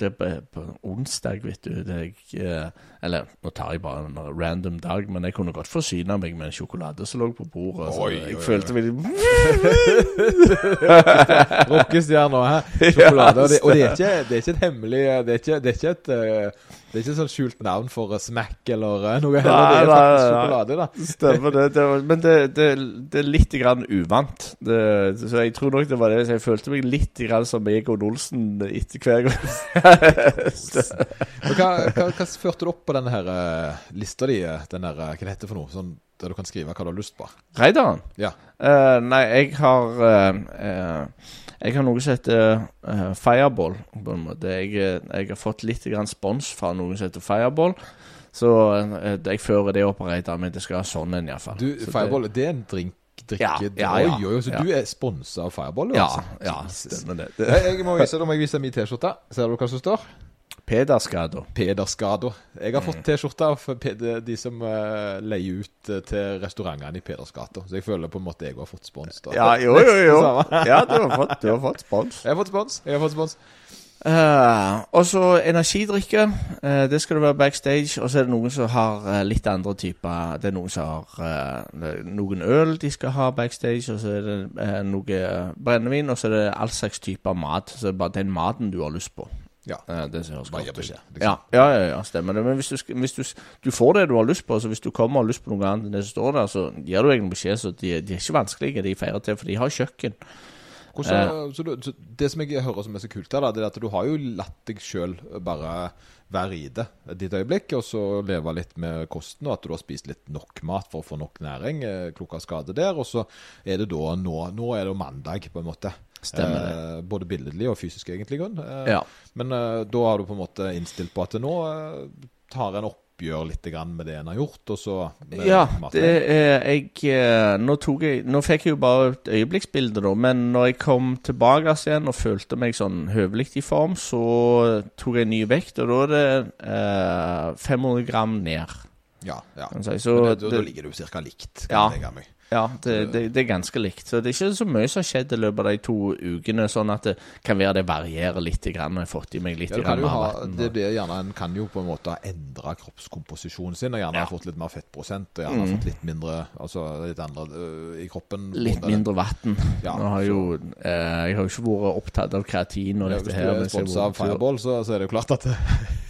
det, på onsdag, vet du det jeg, uh, Eller nå tar jeg bare en random dag, men jeg kunne godt forsyne meg med en sjokolade som lå på bordet. Så oi, jeg oi, følte meg Rockestjerner, hæ? Sjokolade. Og, det, og det, er ikke, det, er ikke, et hemmelig Det er ikke, det er ikke et uh, det er ikke sånn skjult navn for Smack eller noe heller. Nei, det er faktisk sjokolade, da. Stemmer det. det var, men det, det, det, er litt grann uvant. så jeg tror nok det var det. Så jeg følte meg litt grann som Egon Olsen etter hver gang. hva, hva, hva, førte du opp på denne her uh, lista di? Den der, uh, hva det heter for noe? Sånn, der du kan skrive hva du har lyst på? Reidaren? Ja. Uh, nei, jeg har jeg har noe som heter uh, Fireball. på en måte. Jeg, eh, jeg har fått litt grann spons fra noen som heter Fireball. Så uh, jeg fører det opp og men det skal ha sånn en iallfall. Du, så Fireball, det, det er en drink? Drikke, ja, ja, ja, oi, så ja. du er sponsa av Fireball? Ja, altså. ja, stemmer det. jeg må vise, deg jeg min T-skjorte. Ser du hva som står? Pederskader. Pederskader. Jeg har fått T-skjorte av de som uh, leier ut uh, til restaurantene i Pedersgata. Så jeg føler på en måte jeg har fått spons. da Ja, jo, jo, jo. ja, du har fått, du har fått spons. Jeg har fått spons. Jeg har fått spons. Uh, og så energidrikke. Uh, det skal det være backstage. Og så er det noen som har uh, litt andre typer. Det er noen som har noen øl de skal ha backstage, og så er det noe brennevin, og så er det all slags typer mat. Så det er bare den maten du har lyst på. Ja. det ser høres godt ut. Liksom. Ja, ja, ja, ja, stemmer det. Men hvis, du, hvis du, du, får det du har lyst på, så hvis du kommer og har lyst på noe annet enn det som står der, så gir du egentlig beskjed. Så de, de er ikke vanskelige, de feirer til, for de har kjøkken. Hvordan, eh. så, så det som jeg hører som er så kult her, det er at du har jo latt deg sjøl bare være i det ditt øyeblikk, og så leve litt med kosten, og at du har spist litt nok mat for å få nok næring. Klok Klokka skade der. Og så er det da nå Nå er det mandag, på en måte. Stemmer det. Eh, både billedlig og fysisk, egentlig. Eh, ja. Men eh, da har du på en måte innstilt på at nå eh, tar en oppgjør litt med det en har gjort, og så Ja, det er jeg eh, nå, jeg nå, fikk jeg jo bare et øyeblikksbilde, da, men når jeg kom tilbake igjen og følte meg sånn høvelig i form, så tok jeg ny vekt, og da er det 500 eh, gram ned. Ja, ja. Si. det, da, da, ligger du ca. likt. Ja, ja, det, det, det, er ganske likt. Så det er ikke så mye som har skjedd i løpet av de to ukene. Sånn at det kan være det varierer litt. Grann. Jeg har fått i meg litt ja, grann, ha, det, blir gjerne, En kan jo på en måte endre kroppskomposisjonen sin og gjerne ja. ha fått litt mer fettprosent. Og gjerne mm. fått litt mindre altså litt andre øh, i kroppen. Litt mindre vann. Ja, har jo, eh, jeg har jo ikke vært opptatt av kreatin og dette her. Hvis du er sponsa av Fireball, så, så er det jo klart at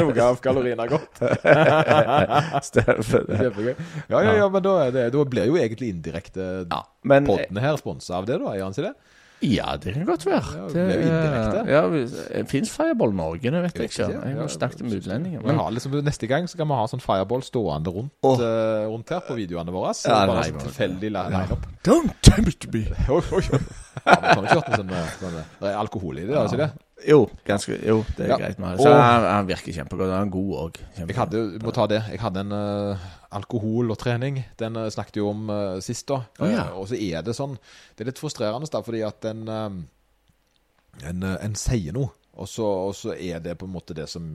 Noe av kaloriene har gått. Kjempegøy. Ja, ja, ja, men da, det, da blir jo egentlig indirekte ja, men, podden her sponsa av det, da? Gjør han ikke det? Ja, det kan godt være. Ja, det, det ja, Fins Fireball Norge? Det vet jeg, ikke. Jeg har snakket med utlendinger. Men liksom, neste gang så kan vi ha sånn Fireball stående rundt, oh. uh, rundt her på videoene våre. Så ja, bare nei, sånn tilfeldig line-up. Don't tempt me! Ja, vi kan ikke hatt sånn, sånn, Det er alkohol i det, er ikke det? Jo, ganske, jo, det er ja. greit. Med. Så han, han, virker kjempegod. Han er god òg. Jeg hadde, må ta det. Jeg hadde en uh, alkohol og trening. Den uh, snakket jo om uh, sist, da. Oh, ja. og så er det sånn Det er litt frustrerende, da, fordi at en, en, en sier noe, og så, og så, er det på en måte det som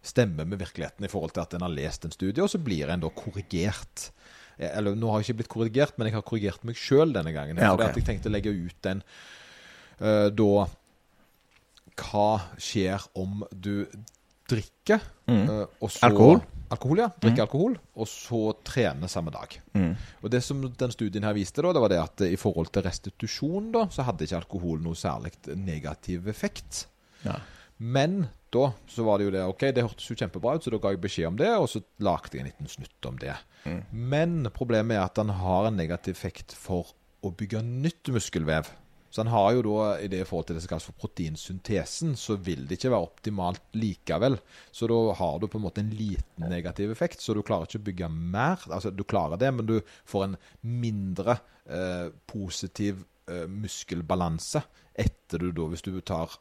stemmer med virkeligheten i forhold til at en har lest en studie, og så blir en da korrigert. Eller nå har jeg ikke blitt korrigert, men jeg har korrigert meg sjøl denne gangen. Ja, okay. Fordi at jeg tenkte å legge ut den da hva skjer om du drikker mm. uh, så, Alkohol? Alkohol, ja. Drikke mm. alkohol, og så trene samme dag. Mm. Og Det som den studien her viste, da, det var det at i forhold til restitusjon, da, så hadde ikke alkohol noe særlig negativ effekt. Ja. Men da så var det jo det Ok, det hørtes jo kjempebra ut, så da ga jeg beskjed om det, og så lagde jeg en liten snutt om det. Mm. Men problemet er at den har en negativ effekt for å bygge nytt muskelvev. Så han har jo da, i det forhold til det som kalles for proteinsyntesen, så vil det ikke være optimalt likevel. Så da har du på en måte en liten negativ effekt, så du klarer ikke å bygge mer. Altså du klarer det, men du får en mindre eh, positiv eh, muskelbalanse etter du da, hvis du tar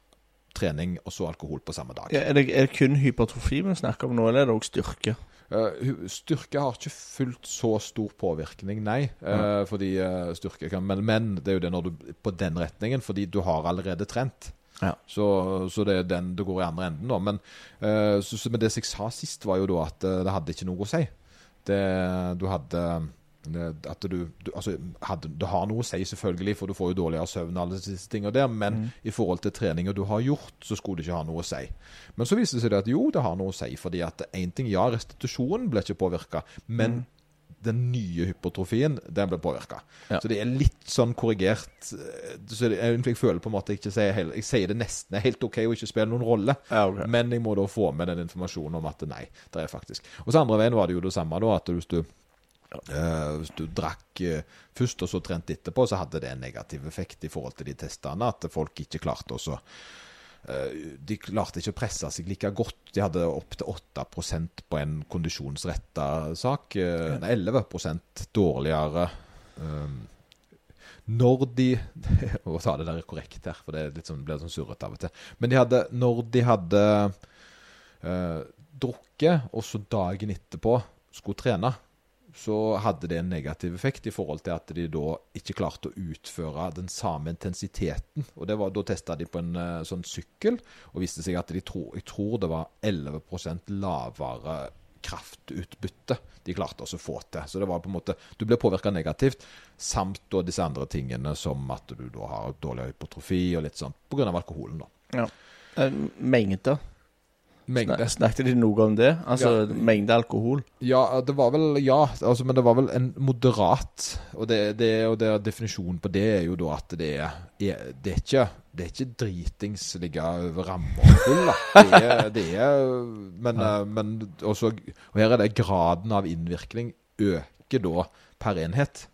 trening og så alkohol på samme dag. Ja, er, det, er, det, kun hypertrofi vi snakker om nå, eller er det òg styrke? Uh, styrke har ikke fullt så stor påvirkning, nei. Eh, fordi uh, styrke kan men, men det er jo det når du på den retningen, fordi du har allerede trent. Ja. Så, så det er den det går i andre enden, da. Men, eh, så, så, men det jeg sa sist, var jo da at det hadde ikke noe å si. Det, du hadde at du, du, altså, hadde, du, har noe å si, selvfølgelig, for du får jo dårligere søvn og alle disse tingene der, men i forhold til treninger du har gjort, så skulle det ikke ha noe å si. Men så viste det seg at jo, det har noe å si, fordi at én ting, ja, restitusjonen ble ikke påvirka, men den nye hypotrofien, den ble påvirka. Ja. Så det er litt sånn korrigert. eh, Så det, jeg, jeg føler på en måte jeg ikke sier helt, Jeg sier det nesten er helt OK å ikke spille noen rolle, Ja, okay. men jeg må da få med den informasjonen om at nei, det er faktisk Og så andre veien var det jo det samme, da. At hvis du eh, hvis du drakk uh, først og så trente etterpå, så hadde det en negativ effekt i forhold til de testene. At folk ikke klarte å så eh, De klarte ikke å presse seg like godt. De hadde opptil 8% på en kondisjonsretta sak. Nei, 11 dårligere når de Å ta det der korrekt her, for det sånn, blir sånn surrete av og til. Men de hadde, når de hadde drukket, og så dagen etterpå skulle trene, så hadde det en negativ effekt i forhold til at de da ikke klarte å utføre den samme intensiteten. Og det var, Da testa de på en eh, sånn sykkel, og viste seg at de tro, jeg tror det var 11% lavere kraftutbytte de klarte å få til. Så det var på en måte, du ble påvirka negativt, samt da disse andre tingene som at du da har dårlig hypotrofi og litt sånn pga. alkoholen. da. Ja. Eh, Mengde. Mengde. Snak- Snakket de noe om det? Altså Ja. mengde alkohol? Ja, det var vel Ja, altså, men det var vel en moderat. Og, det, det, og det, definisjonen på det er jo da at det er, Det er ikke det er ikke dritings ligge over ramma full, da. Det er, det Men, ja. men også, Og her er det graden av innvirkning øker da per enhet.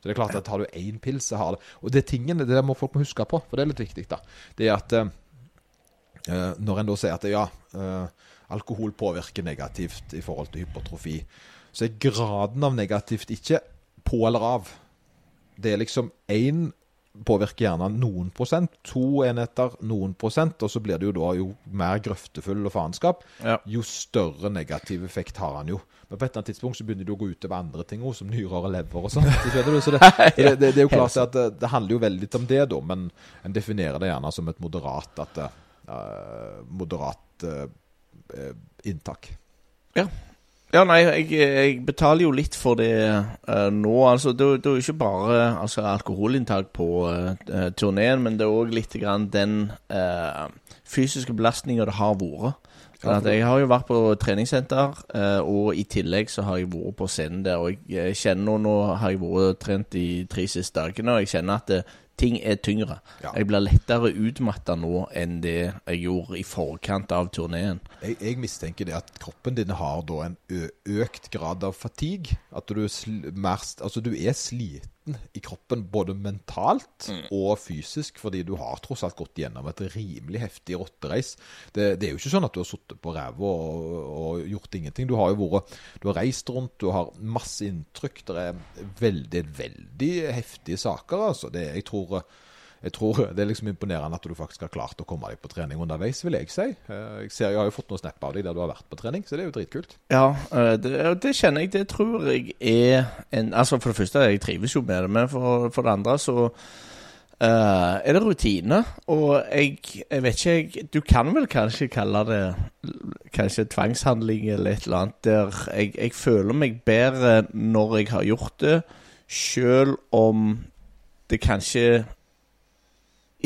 Så det er klart at tar du én pils, så har det Og det tingene, det må folk må huske på, for det er litt viktig, da. Det er at eh, Eh, når en da sier at ja, eh, alkohol påvirker negativt i forhold til hypertrofi, så er graden av negativt ikke på eller av. Det er liksom én påvirker gjerne noen prosent, to enheter noen prosent, og så blir det jo da jo mer grøftefull og faenskap, Ja. jo større negativ effekt har han jo. Men på et eller annet tidspunkt så begynner det å gå utover andre ting òg, som nyrer og lever og sånt. Så det, det, det, det er jo klart at det, handler jo veldig om det, da, men en definerer det gjerne som et moderat at det, eh, moderat eh, eh, inntak. Ja. Ja, nei, jeg, jeg betaler jo litt for det uh, nå. Altså, det, det er jo ikke bare altså, alkoholinntak på uh, turneen, men det er òg litt grann den uh, fysiske belastninga det har vært. For- jeg har jo vært på treningssenter, eh, og i tillegg så har jeg vært på scenen der. Og jeg eh, kjenner nå, nå har jeg vært og trent de tre siste dagene, og jeg kjenner at eh, ting er tyngre. Ja. Jeg blir lettere utmatta nå enn det jeg gjorde i forkant av turneen. Jeg, jeg mistenker det at kroppen din har da en økt grad av fatigue. At du er, mer, altså du er sliten i kroppen både mentalt og fysisk, fordi du har tross alt gått gjennom et rimelig heftig rottereis. Det, det er jo ikke sånn at du har sittet på ræva og, og gjort ingenting. Du har jo vært Du har reist rundt, du har masse inntrykk. Det er veldig, veldig heftige saker, altså. Det, jeg tror jeg tror det er liksom imponerende at du faktisk har klart å komme deg på trening underveis, vil jeg si. Eh, Jeg, ser, jeg har jo fått noen snap av deg der du har vært på trening, så det er jo dritkult. Ja, eh, det, det kjenner jeg. Det tror jeg er en Altså, for det første, jeg trives jo med det, men for, for det andre så Uh, er det rutine. Og jeg, jeg vet ikke jeg, Du kan vel kanskje kalle det kanskje tvangshandling eller et eller annet der jeg, jeg føler meg bedre når jeg har gjort det, sjøl om det kanskje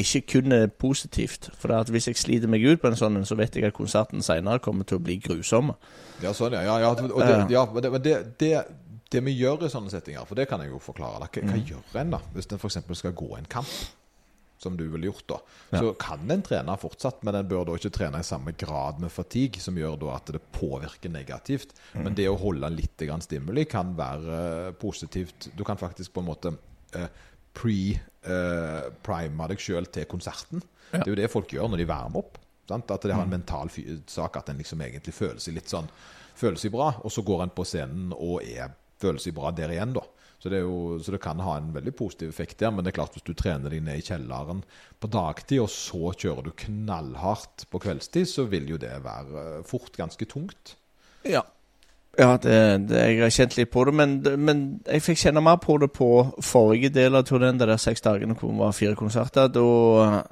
ikke kun er positivt. For hvis jeg sliter meg ut på en sånn, så vet jeg at konserten seinere kommer til å bli grusom. Ja, sånn, ja. ja, ja, og det, ja men det, det, det, vi gjør i sånne settinger, for det kan jeg jo forklare. Hva, hva gjør en da, hvis en f.eks. skal gå en kamp? Som du ville gjort, da. Så kan en trene fortsatt, men en bør da ikke trene i samme grad med fatigue, som gjør da at det påvirker negativt. Men det å holde litt stimuli kan være eh, positivt. Du kan faktisk på en måte eh, pre-prime deg sjøl til konserten. Det er jo det folk gjør når de varmer opp. Sant? At det har en mental sak at en liksom egentlig føler seg litt sånn Føler seg bra, og så går en på scenen og er, føler seg bra der igjen, da. Så det, jo, så det kan ha en veldig positiv effekt der, men det er klart hvis du trener deg ned i kjelleren på dagtid, og så kjører du knallhardt på kveldstid, så vil jo det være eh, fort ganske tungt. Ja. Ja, det, det, jeg har kjent litt på det, men, men jeg fikk kjenne mer på det på forrige del av turneen, de der seks dagene hvor det var fire konserter. Da,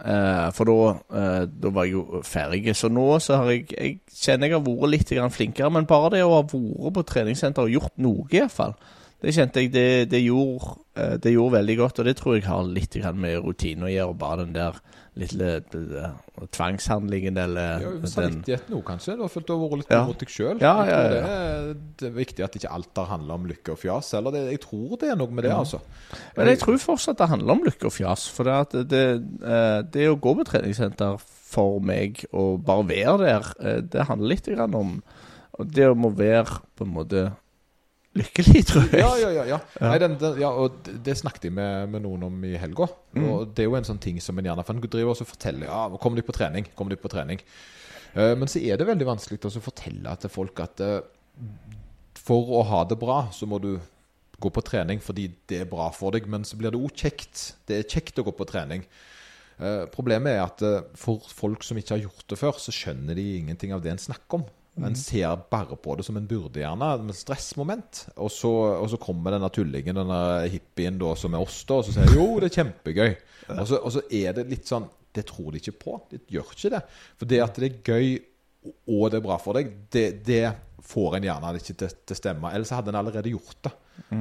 eh, for da, eh, da var jeg jo ferdig. Så nå så har jeg Jeg kjenner jeg har vært litt flinkere, men bare det å ha vært på treningssenter og gjort noe, iallfall. Det kjente jeg det, det, gjorde, eh, det gjorde veldig godt, og det tror jeg har litt med rutine å gjøre. Bare den der lille eh, tvangshandlingen eller Ja, Samvittigheten òg, kanskje. Du har følt du har vært litt Ja. mot deg sjøl. Ja, ja, ja. Det, det er viktig at ikke alt har handla om lykke og fjas. Eller det, jeg tror det er noe med det, altså. Men jeg tror fortsatt det handler om lykke og fjas. For det, at det, eh, det å gå på treningssenter for meg, og bare være der, det handler litt grann om det å må være på en måte lykkelig, tror jeg. Ja, ja, ja. ja. Nei, den, den, ja og det, snakket jeg med, med noen om i helga. Mm. Og det er jo en sånn ting som en gjerne for driver også forteller. Ja, kom deg på trening. Kom deg på trening. Uh, men så er det veldig vanskelig å fortelle til folk at uh, for å ha det bra, så må du gå på trening fordi det er bra for deg. Men så blir det òg kjekt. Det er kjekt å gå på trening. Uh, problemet er at for folk som ikke har gjort det før, så skjønner de ingenting av det en snakker om. En ser bare på det som en burde, gjerne, med stressmoment. Og så, og så kommer denne tullingen, denne hippien da, som er oss, da, og så sier jo, det er kjempegøy. Og så, og så er det litt sånn Det tror de ikke på. De gjør ikke det. For det at det er gøy og det er bra for deg, det, det får en gjerne ikke til, til stemme. Ellers hadde en allerede gjort det.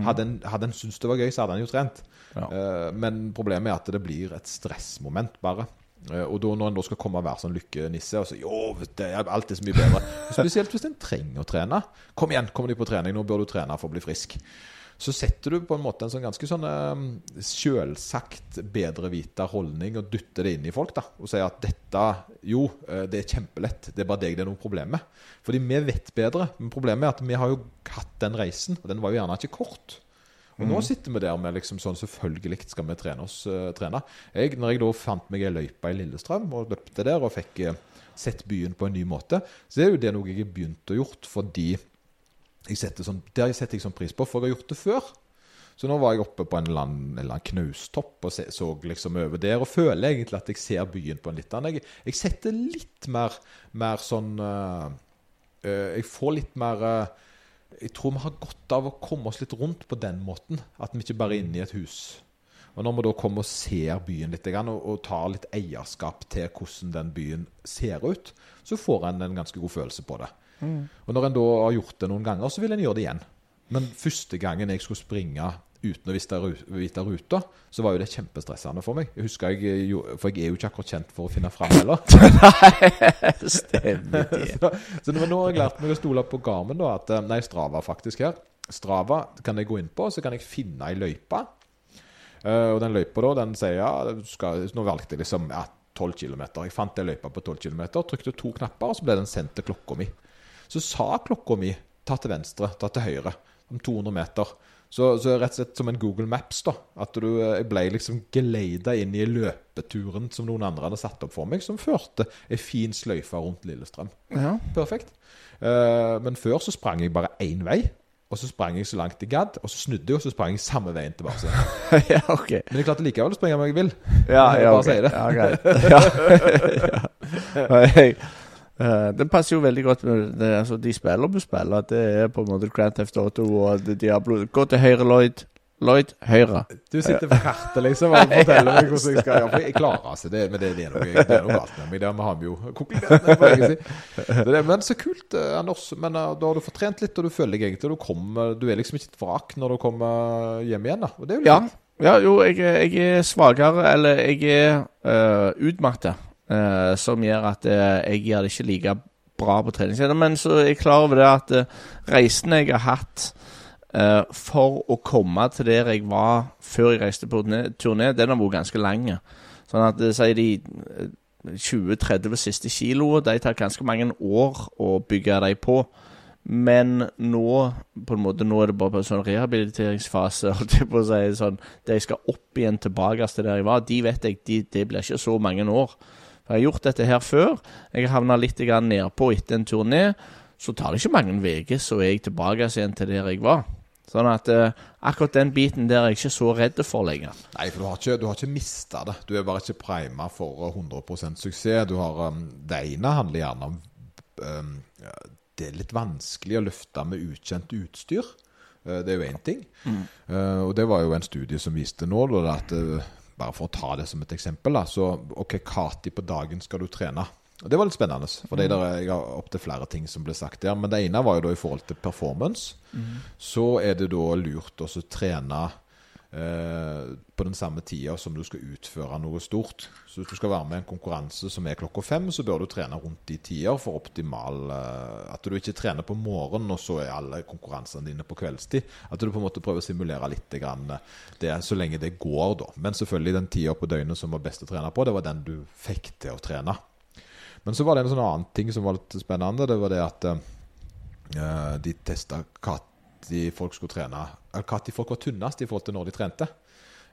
Hadde en, hadde en syntes det var gøy, så hadde en jo trent. Ja. Eh, men problemet er at det blir et stressmoment, bare. Eh, og da når en da skal komme og være sånn lykkenisse og si jo, det er alt er så mye bedre Spesielt hvis en trenger å trene. Kom igjen, kommer de på trening, nå bør du trene for å bli frisk. Så setter du på en måte en sånn ganske sånn eh, selvsagt bedrevita holdning og dytter det inn i folk. da Og sier at dette, jo, eh, det er kjempelett. Det er bare deg det er noe problem med. Fordi vi vet bedre. Men problemet er at vi har jo hatt den reisen, og den var jo gjerne ikke kort. Og nå sitter vi der med liksom sånn Selvfølgelig skal vi trene oss uh, trene. Jeg, når jeg da fant meg ei løype i Lillestrøm og løpte der og fikk uh, sett byen på en ny måte, så er jo det noe jeg har begynt å gjort fordi jeg setter sånn, det setter jeg sånn pris på, for jeg har gjort det før. Så nå var jeg oppe på en eller annen, en eller annen knaustopp og se, så liksom over der, og føler egentlig at jeg ser byen på en litt annen Jeg, jeg setter litt mer, mer sånn uh, Jeg får litt mer eh, Jeg tror vi har godt av å komme oss litt rundt på den måten. At vi ikke bare er inne i et hus. Og når vi da kommer og ser byen litt og, tar litt eierskap til hvordan den byen ser ut, så får en en ganske god følelse på det. Og når en da har gjort det noen ganger, så vil en gjøre det igjen. Men første gangen jeg skulle springe uten å vite ruta, så var jo det kjempestressende for meg. Jeg husker jeg, For jeg er jo ikke akkurat kjent for å finne fram heller. Stemmer det. Så, så nå har jeg lært meg å stole på Garmin, da. At, eh, nei, Strava faktisk her. Strava kan jeg gå inn på, så kan jeg finne ei løype. Uh, og den løypa da, den sier ja, skal, Nå valgte jeg liksom ja, 12 km. Jeg fant den løypa på 12 km, trykte to knapper, og så ble den sendt til klokka mi. Så sa klokka mi ta til venstre, ta til høyre, om 200 meter. Så, så rett og slett som en Google Maps, da. At du, eh, jeg ble liksom geleida inn i løpeturen som noen andre hadde satt opp for meg, som førte ei fin sløyfe rundt Lillestrøm. Ja. Perfekt. Uh, men før så sprang jeg bare én vei. Og så sprang jeg så langt jeg gadd, og så snudde jeg, og så sprang jeg samme veien tilbake. ja, ok. Men jeg klarte likevel å springe om jeg vil. Ja, Jeg ja, bare okay. sier det. Ja, greit. Ja. Eh, det passer jo veldig godt med det, altså, de spiller du spiller. Det er på en måte Grand Theft Auto og Diablo. Gå til høyre, Lloyd. Lloyd, høyre. Du sitter på kartet liksom og forteller meg hvordan jeg skal gjøre. Jeg klarer altså det, men det, det, er noe, det er noe galt med meg. Det har vi jo konkludert med. det, men så kult, eh, Anders. Men eh, da har du fått trent litt, og du føler deg egentlig du, kommer, du er liksom ikke et vrak når du kommer hjem igjen. da Og det er jo litt Ja. ja, jo, jeg, jeg er svakere, eller jeg er uh, utmatta, eh, som gjør at uh, jeg gjør det ikke like bra på treningssenter. Men så er jeg klar over det at uh, reisen jeg har hatt eh, for å komme til der jeg var før jeg reiste på turné, den har vært ganske lang. Sånn at det sier de eh, 20-30 siste kiloene, de tar ganske mange år å bygge dem på. Men nå på en måte, nå er det bare på en sånn rehabiliteringsfase. holdt jeg på å si, sånn, Der jeg skal opp igjen tilbake til der jeg var. De vet jeg, de, det blir ikke så mange år. Jeg har gjort dette her før. Jeg havna litt nedpå etter en turné. Så tar det ikke mange uker, så er jeg tilbake igjen til der jeg var. Sånn at eh, akkurat den biten der er jeg ikke så redd for lenger. Nei, for du har ikke, du har ikke mista det. Du er bare ikke prima for 100% suksess. Du har, um, det ene handler gjerne om um, det er litt vanskelig å løfte med ukjent utstyr. Eh, Det er jo én ting. Eh, Og det var jo en studie som viste nå, da, at eh, bare for å ta det som et eksempel, da, så OK, Kati på dagen skal du trene? Og Det var litt spennende, for mm. jeg har opptil flere ting som ble sagt der. Men det ene var jo da i forhold til performance. Så er det da lurt å trene på den samme tida som du skal utføre noe stort. Så hvis du skal være med i en konkurranse som er klokka fem, så bør du trene rundt de tider for optimal eh, At du ikke trener på morgenen, og så er alle konkurransene dine på kveldstid. At du på en måte prøver å simulere litt eh, det så lenge det går, da. Men selvfølgelig den tida på døgnet som var best å trene på, det var den du fikk til å trene. Men så var det en sånn annen ting som var litt spennende. Det var det at eh, de testa når folk skulle trene Eller når folk var tynnest i forhold til når de trente.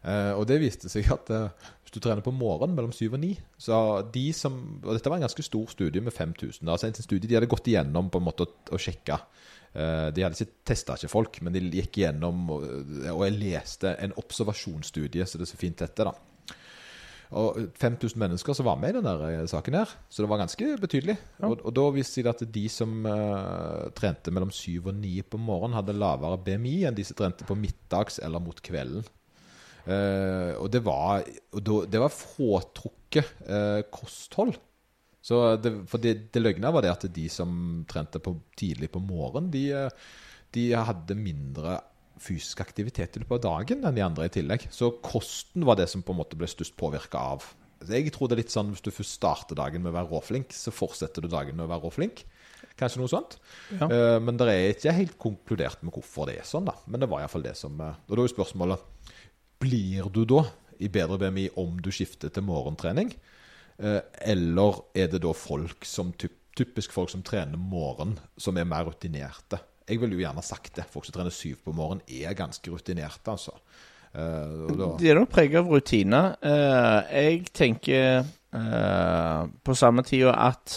Uh, og det viste seg at uh, hvis du trener på morgenen mellom syv og ni Så de som Og dette var en ganske stor studie med 5000. Altså en studie de hadde gått igjennom på en måte og sjekka. Uh, de hadde ikke testa ikke folk, men de gikk igjennom og, og jeg leste en observasjonsstudie, så det er så fint dette, da. Og 5000 mennesker som var med i den eh, saken her. Så det var ganske betydelig. Og, og da viste det at de som uh, trente mellom 7 og 9 på morgenen, hadde lavere BMI enn de som trente på middags eller mot kvelden. Uh, og det var, det var fråtrukket uh, kosthold. Så det, for det, det løgna var det at de som trente på, tidlig på morgenen, de, de hadde mindre fysisk aktivitet i løpet av dagen enn de andre i tillegg. Så kosten var det som på en måte ble størst påvirka av. Jeg tror det er litt sånn hvis du først starter dagen med å være råflink, så fortsetter du dagen med å være råflink. Kanskje noe sånt. Ja. Uh, men det er ikke helt konkludert med hvorfor det er sånn, da. Men det var iallfall det som eh, Og da er jo spørsmålet Blir du da i bedre BMI om du skifter til morgentrening? Uh, eller er det da folk som typisk folk som trener morgen, som er mer rutinerte? Jeg ville jo gjerne sagt det. Folk som trener syv på morgenen, er ganske rutinerte, altså. Det da, De er nok preget av rutiner. Eh, jeg tenker eh, på samme tida at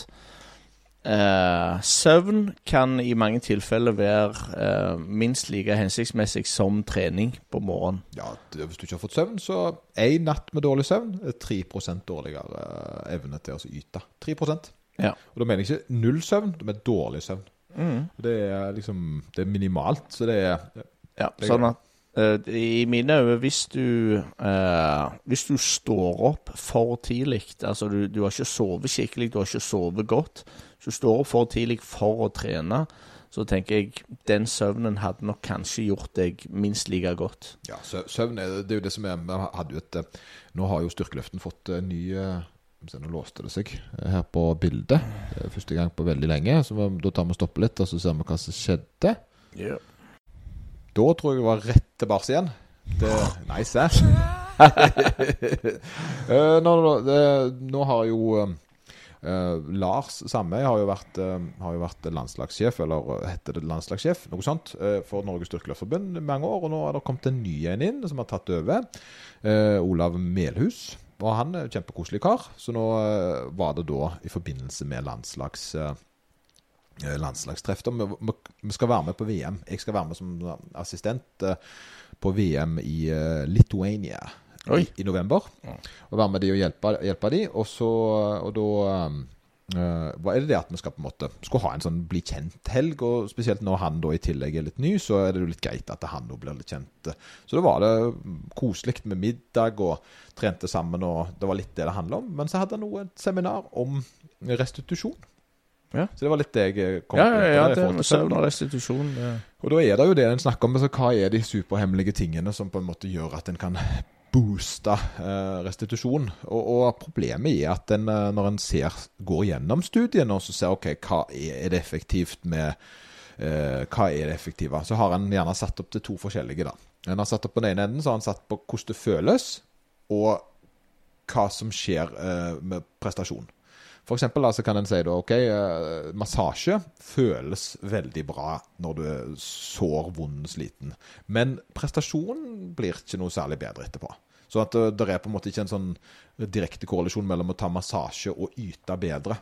eh, søvn kan i mange tilfeller være eh, minst like hensiktsmessig som trening på morgenen. ja, hvis du ikke har fått søvn, så én natt med dårlig søvn er 3 dårligere eh, evne til å yte. 3% Ja. Og da mener jeg ikke null søvn, men dårlig søvn. Det er liksom Det er minimalt, så det er Ja, Det er sånn at uh, I mine øyne, hvis du uh, Hvis du står opp for tidlig Altså, du, du har ikke sovet skikkelig, du har ikke sovet godt. Hvis du står opp for tidlig for å trene. Så tenker jeg den søvnen hadde nok kanskje gjort deg minst like godt. Ja, søvn er, det er jo det som er vi hadde jo et, eh, Nå har jo styrkeløften fått ny eh, se, Nå låste det seg her på bildet. Det Første gang på veldig lenge. Så da tar vi og stopper litt, og så ser vi hva som skjedde. Da tror jeg det var rett tilbake igjen. Det, nice, ass. Eh, nå, nå, nå har jo eh, Lars Sandøy har, eh, har jo vært landslagssjef, eller heter det landslagssjef, noe sånt, uh, for Norges Styrkeløftforbund i mange år. Og nå har det kommet en ny en inn som har tatt over. Olav Melhus. Og han er en kjempekoselig kar. Så nå eh, var det da i forbindelse med landslags... eh, eh, landslagstreff. Vi, skal være med på VM. Jeg skal være med som assistent eh, på VM i eh, Lithuania i, i november. Og være med de og hjelpe, hjelpe de. Og så Og da hva er det det at vi skal på en måte Skal ha en sånn bli kjent-helg, og spesielt når han da i tillegg er litt ny, så er det jo litt greit at han nå blir litt kjent. Så da var det koselig med middag, og trente sammen, og det var litt det det handla om. Men så hadde han nå et seminar om restitusjon. Ja. Så det var litt det jeg kom Ja, ja, ja, til søvn og restitusjon det. Og da er det jo det en snakker om. Altså, hva er de superhemmelige tingene som på en måte gjør at en kan booste eh, restitusjon? Og, og problemet er at en, eh, når en går gjennom studiene og så ser ok, hva er, det effektivt med eh, Hva er det effektive? Så har en gjerne satt opp til to forskjellige. da. En har satt opp på den ene enden så har en satt på hvordan det føles, og hva som skjer eh, med prestasjon. For eksempel da, så kan en si da, ok, eh, massasje føles veldig bra når du er sår, vond, sliten. Men prestasjonen blir ikke noe særlig bedre etterpå. Så at eh, det er på en måte ikke en sånn direkte korrelasjon mellom å ta massasje og yte bedre.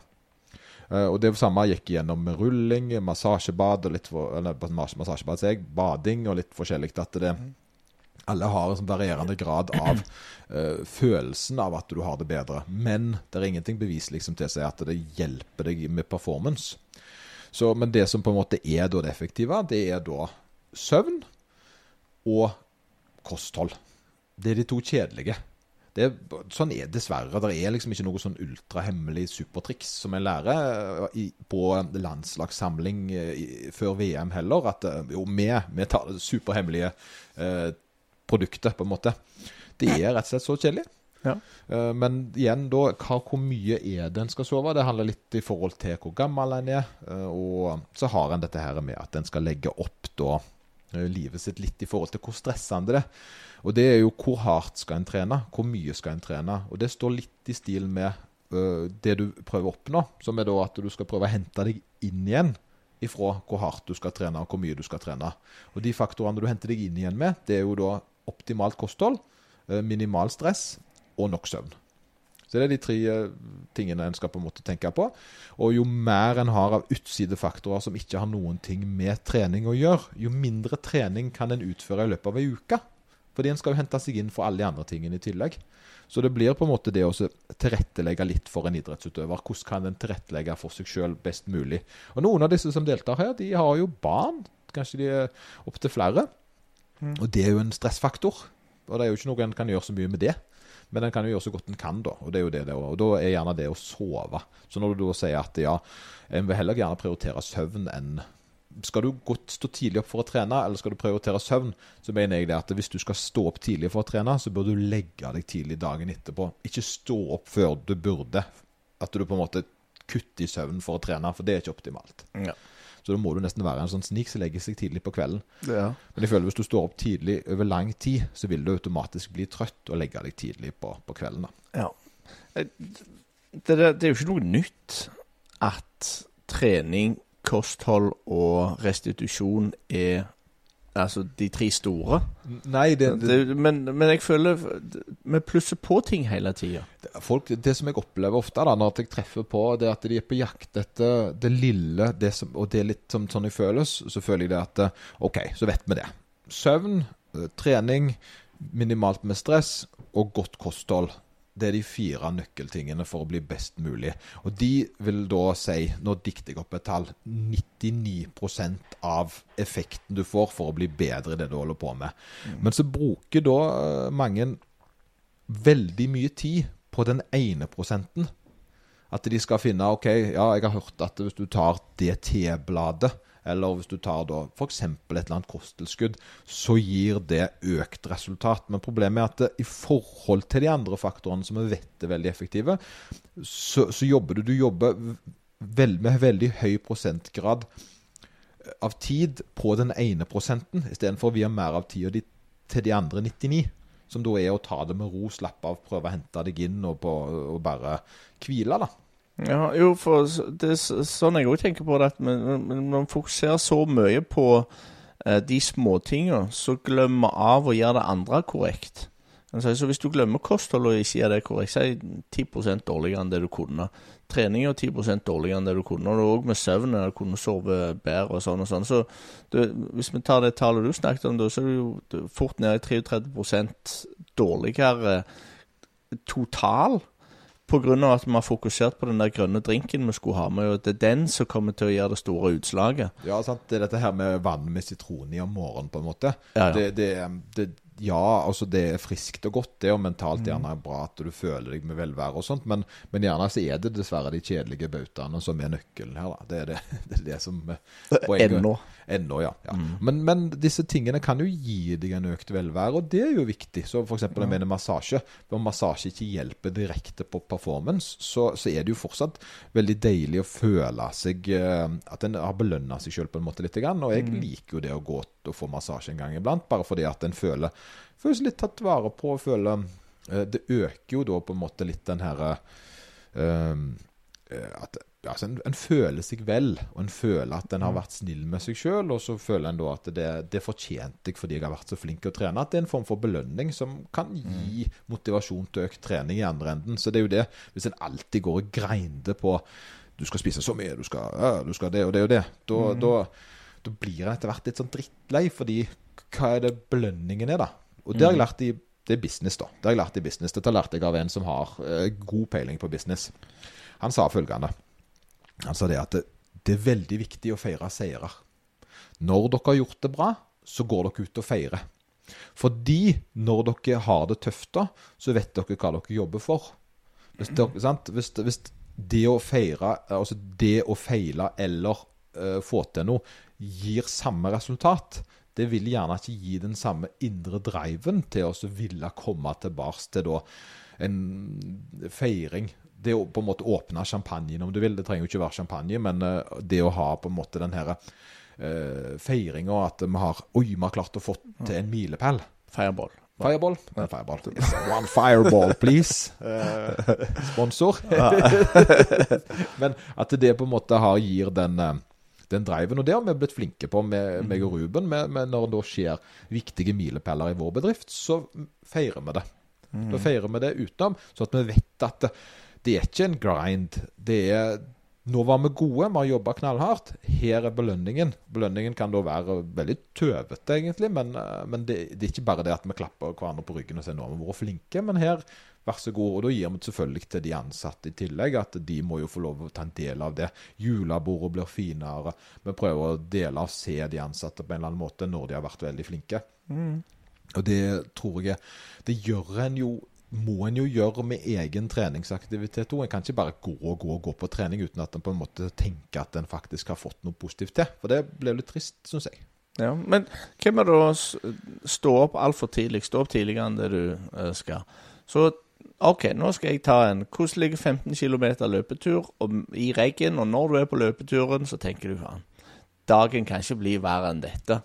Eh, og det samme gikk gjennom rulling, massasjebad og litt for, eller massasjebad, jeg, bading og litt forskjellig. At det alle har en sånn varierende grad av uh, følelsen av at du har det bedre. Men det er ingenting bevis liksom til å si at det hjelper deg med performance. Så, men det som på en måte er da det effektive, det er da søvn og kosthold. Det er de to kjedelige. Det sånn er dessverre. Det er liksom ikke noe sånn ultrahemmelig supertriks som jeg lærer i, på landslagssamling i, før VM heller. At jo, vi, vi tar superhemmelige eh, produktet, på en måte. Det er rett og slett så kjedelig. Ja. Eh, men igjen, da, hva, hvor mye er det en skal sove? Det handler litt i forhold til hvor gammel en er. Eh, og så har en dette her med at en skal legge opp da eh, livet sitt litt i forhold til hvor stressende det er. Og det er jo hvor hardt skal en trene, hvor mye skal en trene. Og det står litt i stil med uh, det du prøver å oppnå, som er da at du skal prøve å hente deg inn igjen ifra hvor hardt du skal trene og hvor mye du skal trene. Og de faktorene du henter deg inn igjen med, det er jo da optimalt kosthold, uh, minimal stress og nok søvn. Så det er de tre uh, tingene en skal på en måte tenke på. Og jo mer en har av utsidefaktorer som ikke har noen ting med trening å gjøre, jo mindre trening kan en utføre i løpet av ei uke. Fordi en skal jo hente seg inn for alle de andre tingene i tillegg. Så det blir på en måte det å tilrettelegge litt for en idrettsutøver. Hvordan kan en tilrettelegge for seg sjøl best mulig? Og Noen av disse som deltar her, de har jo barn. Kanskje de er opptil flere. Mm. Og det er jo en stressfaktor. Og det er jo ikke noe en kan gjøre så mye med det. Men en kan jo gjøre så godt en kan, da. Og det er jo det, det og da er gjerne det å sove. Så når du da sier at ja, en vil heller gjerne prioritere søvn enn skal du godt stå tidlig opp for å trene, eller skal du prioritere søvn, så mener jeg det at hvis du skal stå opp tidlig for å trene, så bør du legge deg tidlig dagen etterpå. Ikke stå opp før du burde. At du på en måte kutter i søvn for å trene, for det er ikke optimalt. Ja. Så da må du nesten være en sånn snik som legger seg tidlig på kvelden. Ja. Men jeg føler hvis du står opp tidlig over lang tid, så vil du automatisk bli trøtt og legge deg tidlig på, på kvelden. da. Ja. Det, det, det er jo ikke noe nytt at trening kosthold og restitusjon er altså de tre store. Nei, det, det, det men, men, jeg føler vi plusser på ting hele tida. Det som jeg opplever ofte da, når jeg treffer på, det er at de er på jakt etter det lille, det som, og det er litt som, sånn jeg føles, så føler jeg det at OK, så vet vi det. Søvn, eh, trening, minimalt med stress og godt kosthold. Det er de fire nøkkeltingene for å bli best mulig. Og de vil da si, nå dikter jeg opp et tall, 99% av effekten du får for å bli bedre i det du holder på med. Mm. Men så bruker da eh, mange veldig mye tid på den ene prosenten. At de skal finne OK, ja, jeg har hørt at hvis du tar det T-bladet eller hvis du tar da f.eks. et eller annet kosttilskudd, så gir det økt resultat. Men problemet er at det, i forhold til de andre faktorene som vi vet er veldig effektive, så, så jobber du Du jobber veld, med veldig høy prosentgrad av tid på den ene prosenten, istedenfor å vie mer av tida til de andre 99. Som da er å ta det med ro, slappe av, prøve å hente deg inn og, på, og bare hvile. da. Ja, jo, for det er sånn jeg òg tenker på det, at når man fokuserer så mye på eh, de småtinga, så glemmer av å gjøre det andre korrekt. Så hvis du glemmer kosthold og ikke gjør det korrekt, det 10 dårligere enn det du kunne. Trening er 10 dårligere enn det du kunne. Og òg med søvn, du kunne sove bedre og sånn og sånn. Så det, hvis vi tar det tallet du snakket om, så er du jo fort nede i 33 dårligere total Pga. at vi har fokusert på den der grønne drinken vi skulle ha med. og Det er den som kommer til å gjøre det store utslaget. Ja, sant. Det er dette her med vann med sitron i om morgenen, på en måte. Ja, ja. Det, det, det, ja, altså det er friskt og godt, det, og mentalt mm. gjerne bra at du føler deg med velvære og sånt, men, men, gjerne så er det dessverre de kjedelige bautaene som er nøkkelen her, da. Det er det, det, er det som Ennå. Ennå, ja. ja. Mm. Men, men, disse tingene kan jo gi deg en økt velvære, og det er jo viktig. Så eksempel jeg mener massasje. Om massasje ikke hjelper direkte på performance, så, så, er det jo fortsatt veldig deilig å føle seg uh, At en har belønna seg sjøl på en måte litt. Og jeg mm. liker jo det å gå og få massasje en gang iblant, bare fordi at en føler, føles litt tatt vare på å føler uh, Det øker jo da på en måte litt den herre uh, at altså en, en, føler seg vel, og en føler at en har mm. vært snill med seg sjøl. Og så føler en da at det, det fortjente jeg fordi jeg har vært så flink til å trene. At det er en form for belønning som kan gi mm. motivasjon til økt trening i andre enden. Så det er jo det, hvis en alltid går og grinder på du skal spise så mye, du skal, ja, du skal det og det og det, da, mm. da da blir en etter hvert litt sånn drittlei, fordi hva er det belønningen er, da? Og det har jeg mm. lært i det er business, da. Det har jeg lært i business. Dette lærte jeg av en som har uh, god peiling på business. Han sa følgende. Han sa det at det, det er veldig viktig å feire seirer. Når dere har gjort det bra, så går dere ut og feirer. Fordi når dere har det tøft, da, så vet dere hva dere jobber for. Hvis, dere? Hvis, hvis det å feire, altså det å feile eller uh, få til noe, gir samme resultat, det vil gjerne ikke gi den samme indre driven til å ville komme tilbake til en feiring. Det å på en måte åpne champagnen, om du vil. Det trenger jo ikke være champagne, men eh, det å ha på en måte den her uh, feiringa at vi har Oi, vi har klart å få til en milepæl. Fireball. Fireball. Nei, fireball. Yes, one fireball, please. Uh, sponsor. Men at det på en måte har, gir den, den driven. Og det har vi blitt flinke på, med meg og Ruben. Med, med når det skjer viktige milepæler i vår bedrift, så feirer vi det. Mm. Da feirer vi det utenom, så at vi vet at det, er ikke en grind. Det er nå var vi gode, vi har jobba knallhardt. Her er belønningen. Belønningen kan da være veldig tøvete, egentlig. Men, eh, men det, det, er ikke bare det at vi klapper hverandre på ryggen og sier nå har vi vært flinke. Men her, vær så god. Og da gir vi selvfølgelig til de ansatte i tillegg at de må jo få lov å ta en del av det. Julebordet blir finere. Vi prøver å dele og se de ansatte på en eller annen måte når de har vært veldig flinke. Mm. Og det tror jeg Det gjør en jo må en jo gjøre med egen treningsaktivitet òg. En kan ikke bare gå og gå og gå på trening uten at en på en måte tenker at en faktisk har fått noe positivt til. For det blir litt trist, syns jeg. Ja, Men hvem er det å stå opp altfor tidlig? Stå opp tidligere enn det du uh, skal. Så OK, nå skal jeg ta en koselig 15 km løpetur og, i regn. Og når du er på løpeturen, så tenker du faen dagen kan ikke bli verre enn dette.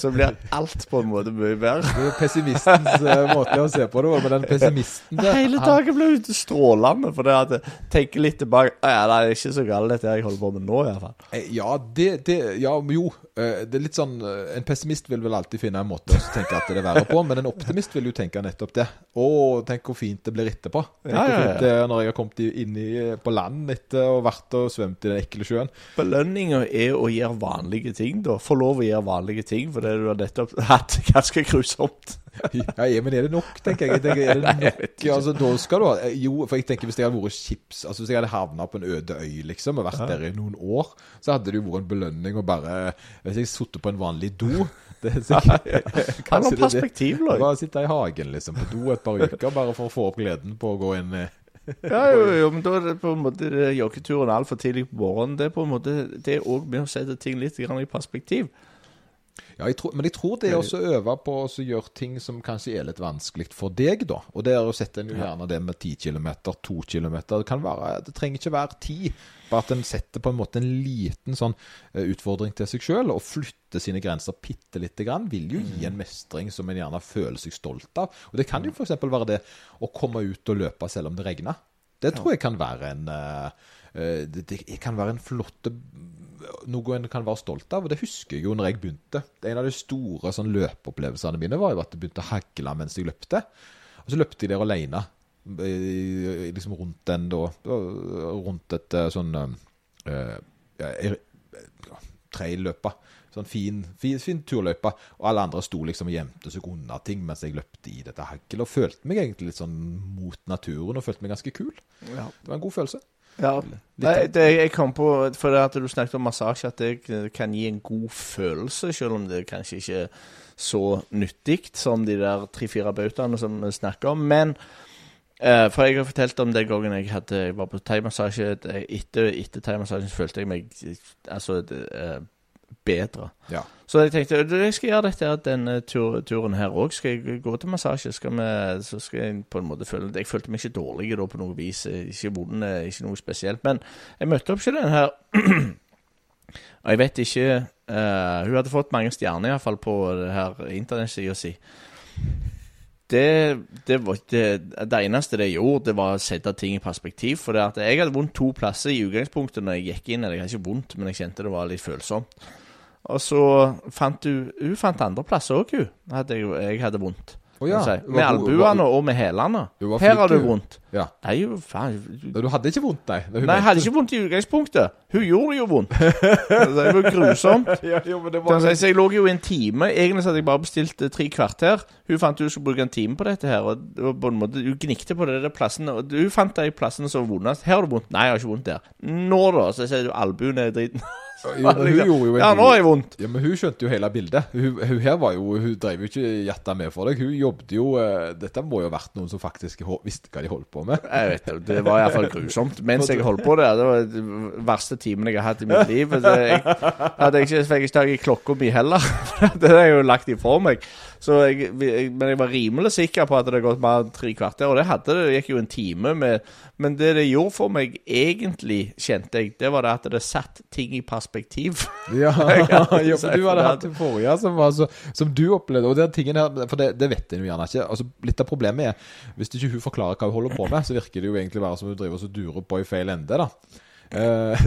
Så blir alt på en måte mye bedre. Det er pessimistens uh, måte å se på det men den pessimisten der, Hele dagen blir ute strålende, for det at jeg tenker litt tilbake Ja, det er ikke så galt dette jeg holder på med nå, i hvert fall. ja, det, det Ja, jo. Eh, det er litt sånn En pessimist vil vel alltid finne en måte å tenke at det er verre på, men en optimist vil jo tenke nettopp det. Å, tenk hvor fint det blir etterpå. Tenk ja, ja, ja. hvor fint det er når jeg har kommet inn i, på land etter å ha vært og svømt i den ekle sjøen. Belønninga er å gjøre vanlig vanlige ting, da. Få lov å gjøre vanlige ting, for det du har nettopp hatt ganske grusomt. ja, men er det nok, tenker jeg. jeg tenker, er det nok? altså, da skal du ha Jo, for jeg tenker hvis jeg hadde vært chips Altså Hvis jeg hadde havna på en øde øy liksom og vært ja. der i noen år, så hadde det jo vært en belønning å bare Hvis jeg sittet på en vanlig do det, så, sikkert, ja. Han har perspektiv, da. Bare sitte i hagen liksom på do et par uker bare for å få opp gleden på å gå inn ja, jo, jo, men da er det på en måte joggeturen altfor tidlig på morgenen. Det er på en måte Det er òg med å sette ting litt i perspektiv. Ja, jeg tror, men jeg tror det er også å øve på å gjøre ting som kanskje er litt vanskelig for deg, da. Og det er å sette en jo gjerne det med 10 km, 2 km. Det, kan være, det trenger ikke være 10. Bare at en setter på en måte en liten sånn eh, utfordring til seg sjøl, og flytter sine grenser bitte lite grann, vil jo gi en mestring som en gjerne føler seg stolt av. Og det kan jo f.eks. være det å komme ut og løpe selv om det regner. Det tror jeg kan være en uh, det, kan være en flott noe en kan være stolt av. og Det husker jeg jo når jeg begynte. En av de store sånn, løpeopplevelsene mine var jo at det begynte å hagle mens jeg løpte. Og så løpte jeg der alene. Liksom rundt den da Rundt et eh, sånn ja, trailløpe. Sånn fin, fin, fin turløype. Og alle andre sto liksom og gjemte seg unna ting mens jeg løpte i dette haglet. Og følte meg egentlig litt sånn mot naturen og følte meg ganske kul. Ja. Det var en god følelse. Ja. Nei, det, jeg kom på For det at du snakket om massasje, at det kan gi en god følelse, selv om det kanskje ikke er så nyttig som de der tre-fire bautaene som vi snakker om. Men eh, For jeg har fortalt om den gangen jeg, hadde, jeg var på thaimassasje. Etter, etter thaimassasjen følte jeg meg altså, uh, bedre. Ja. Så jeg tenkte jeg skal gjøre dette denne tur, turen her òg. Skal jeg gå til massasje, skal vi, så skal jeg på en måte føle Jeg følte meg ikke dårlig da på noe vis. Ikke vond, ikke noe spesielt. Men jeg møtte opp ikke den her Og jeg vet ikke uh, Hun hadde fått mange stjerner iallfall på det her internettsida si. Det, det, var, det, det, eneste det gjorde, det var å sette ting i perspektiv. For jeg hadde vondt to plasser i utgangspunktet når jeg gikk inn. Eller jeg hadde ikke vondt, men jeg kjente det var litt følsomt. Og så fant du Hun fant andreplasser òg, hun. At jeg, jeg hadde vondt. Oh, ja. si. Med albuene og med hælene. Her har du vondt. Ja. Nei, faen. Du hadde ikke vondt, nei? Nei, jeg hadde ikke vondt i utgangspunktet. Hun gjorde jo vondt. det var grusomt. ja, jo, det var... Så jeg lå jo en time. Egentlig hadde jeg bare bestilt uh, tre kvarter. Hun fant ut hun skulle bruke en time på dette her. Og, på en måte, Hun gnikte på det der plassene. Og hun fant de plassene som var vondest. Her har du vondt. Nei, jeg har ikke vondt der. Nå, da? Så sier du albuen er driten. Jo, men hun gjorde jo en Ja, nå har jeg vondt. Ja, men hun skjønte jo hele bildet. Hun, hun her var jo, hun drev jo ikke hjertet med for deg. Hun jobbet jo uh, Dette må jo ha vært noen som faktisk visste hva de holdt på med. Jeg vet det, det var iallfall grusomt. Mens jeg holdt på der, det var den verste timen jeg har hatt i mitt liv. Jeg, hadde jeg ikke, fikk ikke tak i klokka mi heller. Det er jo lagt ifra meg. Så jeg, jeg, men jeg var rimelig sikker på at det hadde gått mer enn tre kvarter, og det hadde det. Det gikk jo en time med Men det det gjorde for meg, egentlig, kjente jeg, det var det at det satt ting i perspektiv. Ja, ja for du hadde hatt det forrige som, så, som du opplevde. Og den tingen her, for det, det vet en jo gjerne ikke. Altså, litt av problemet er hvis ikke hun forklarer hva hun holder på med, så virker det jo egentlig bare som hun driver og durer på i feil ende. da Eh,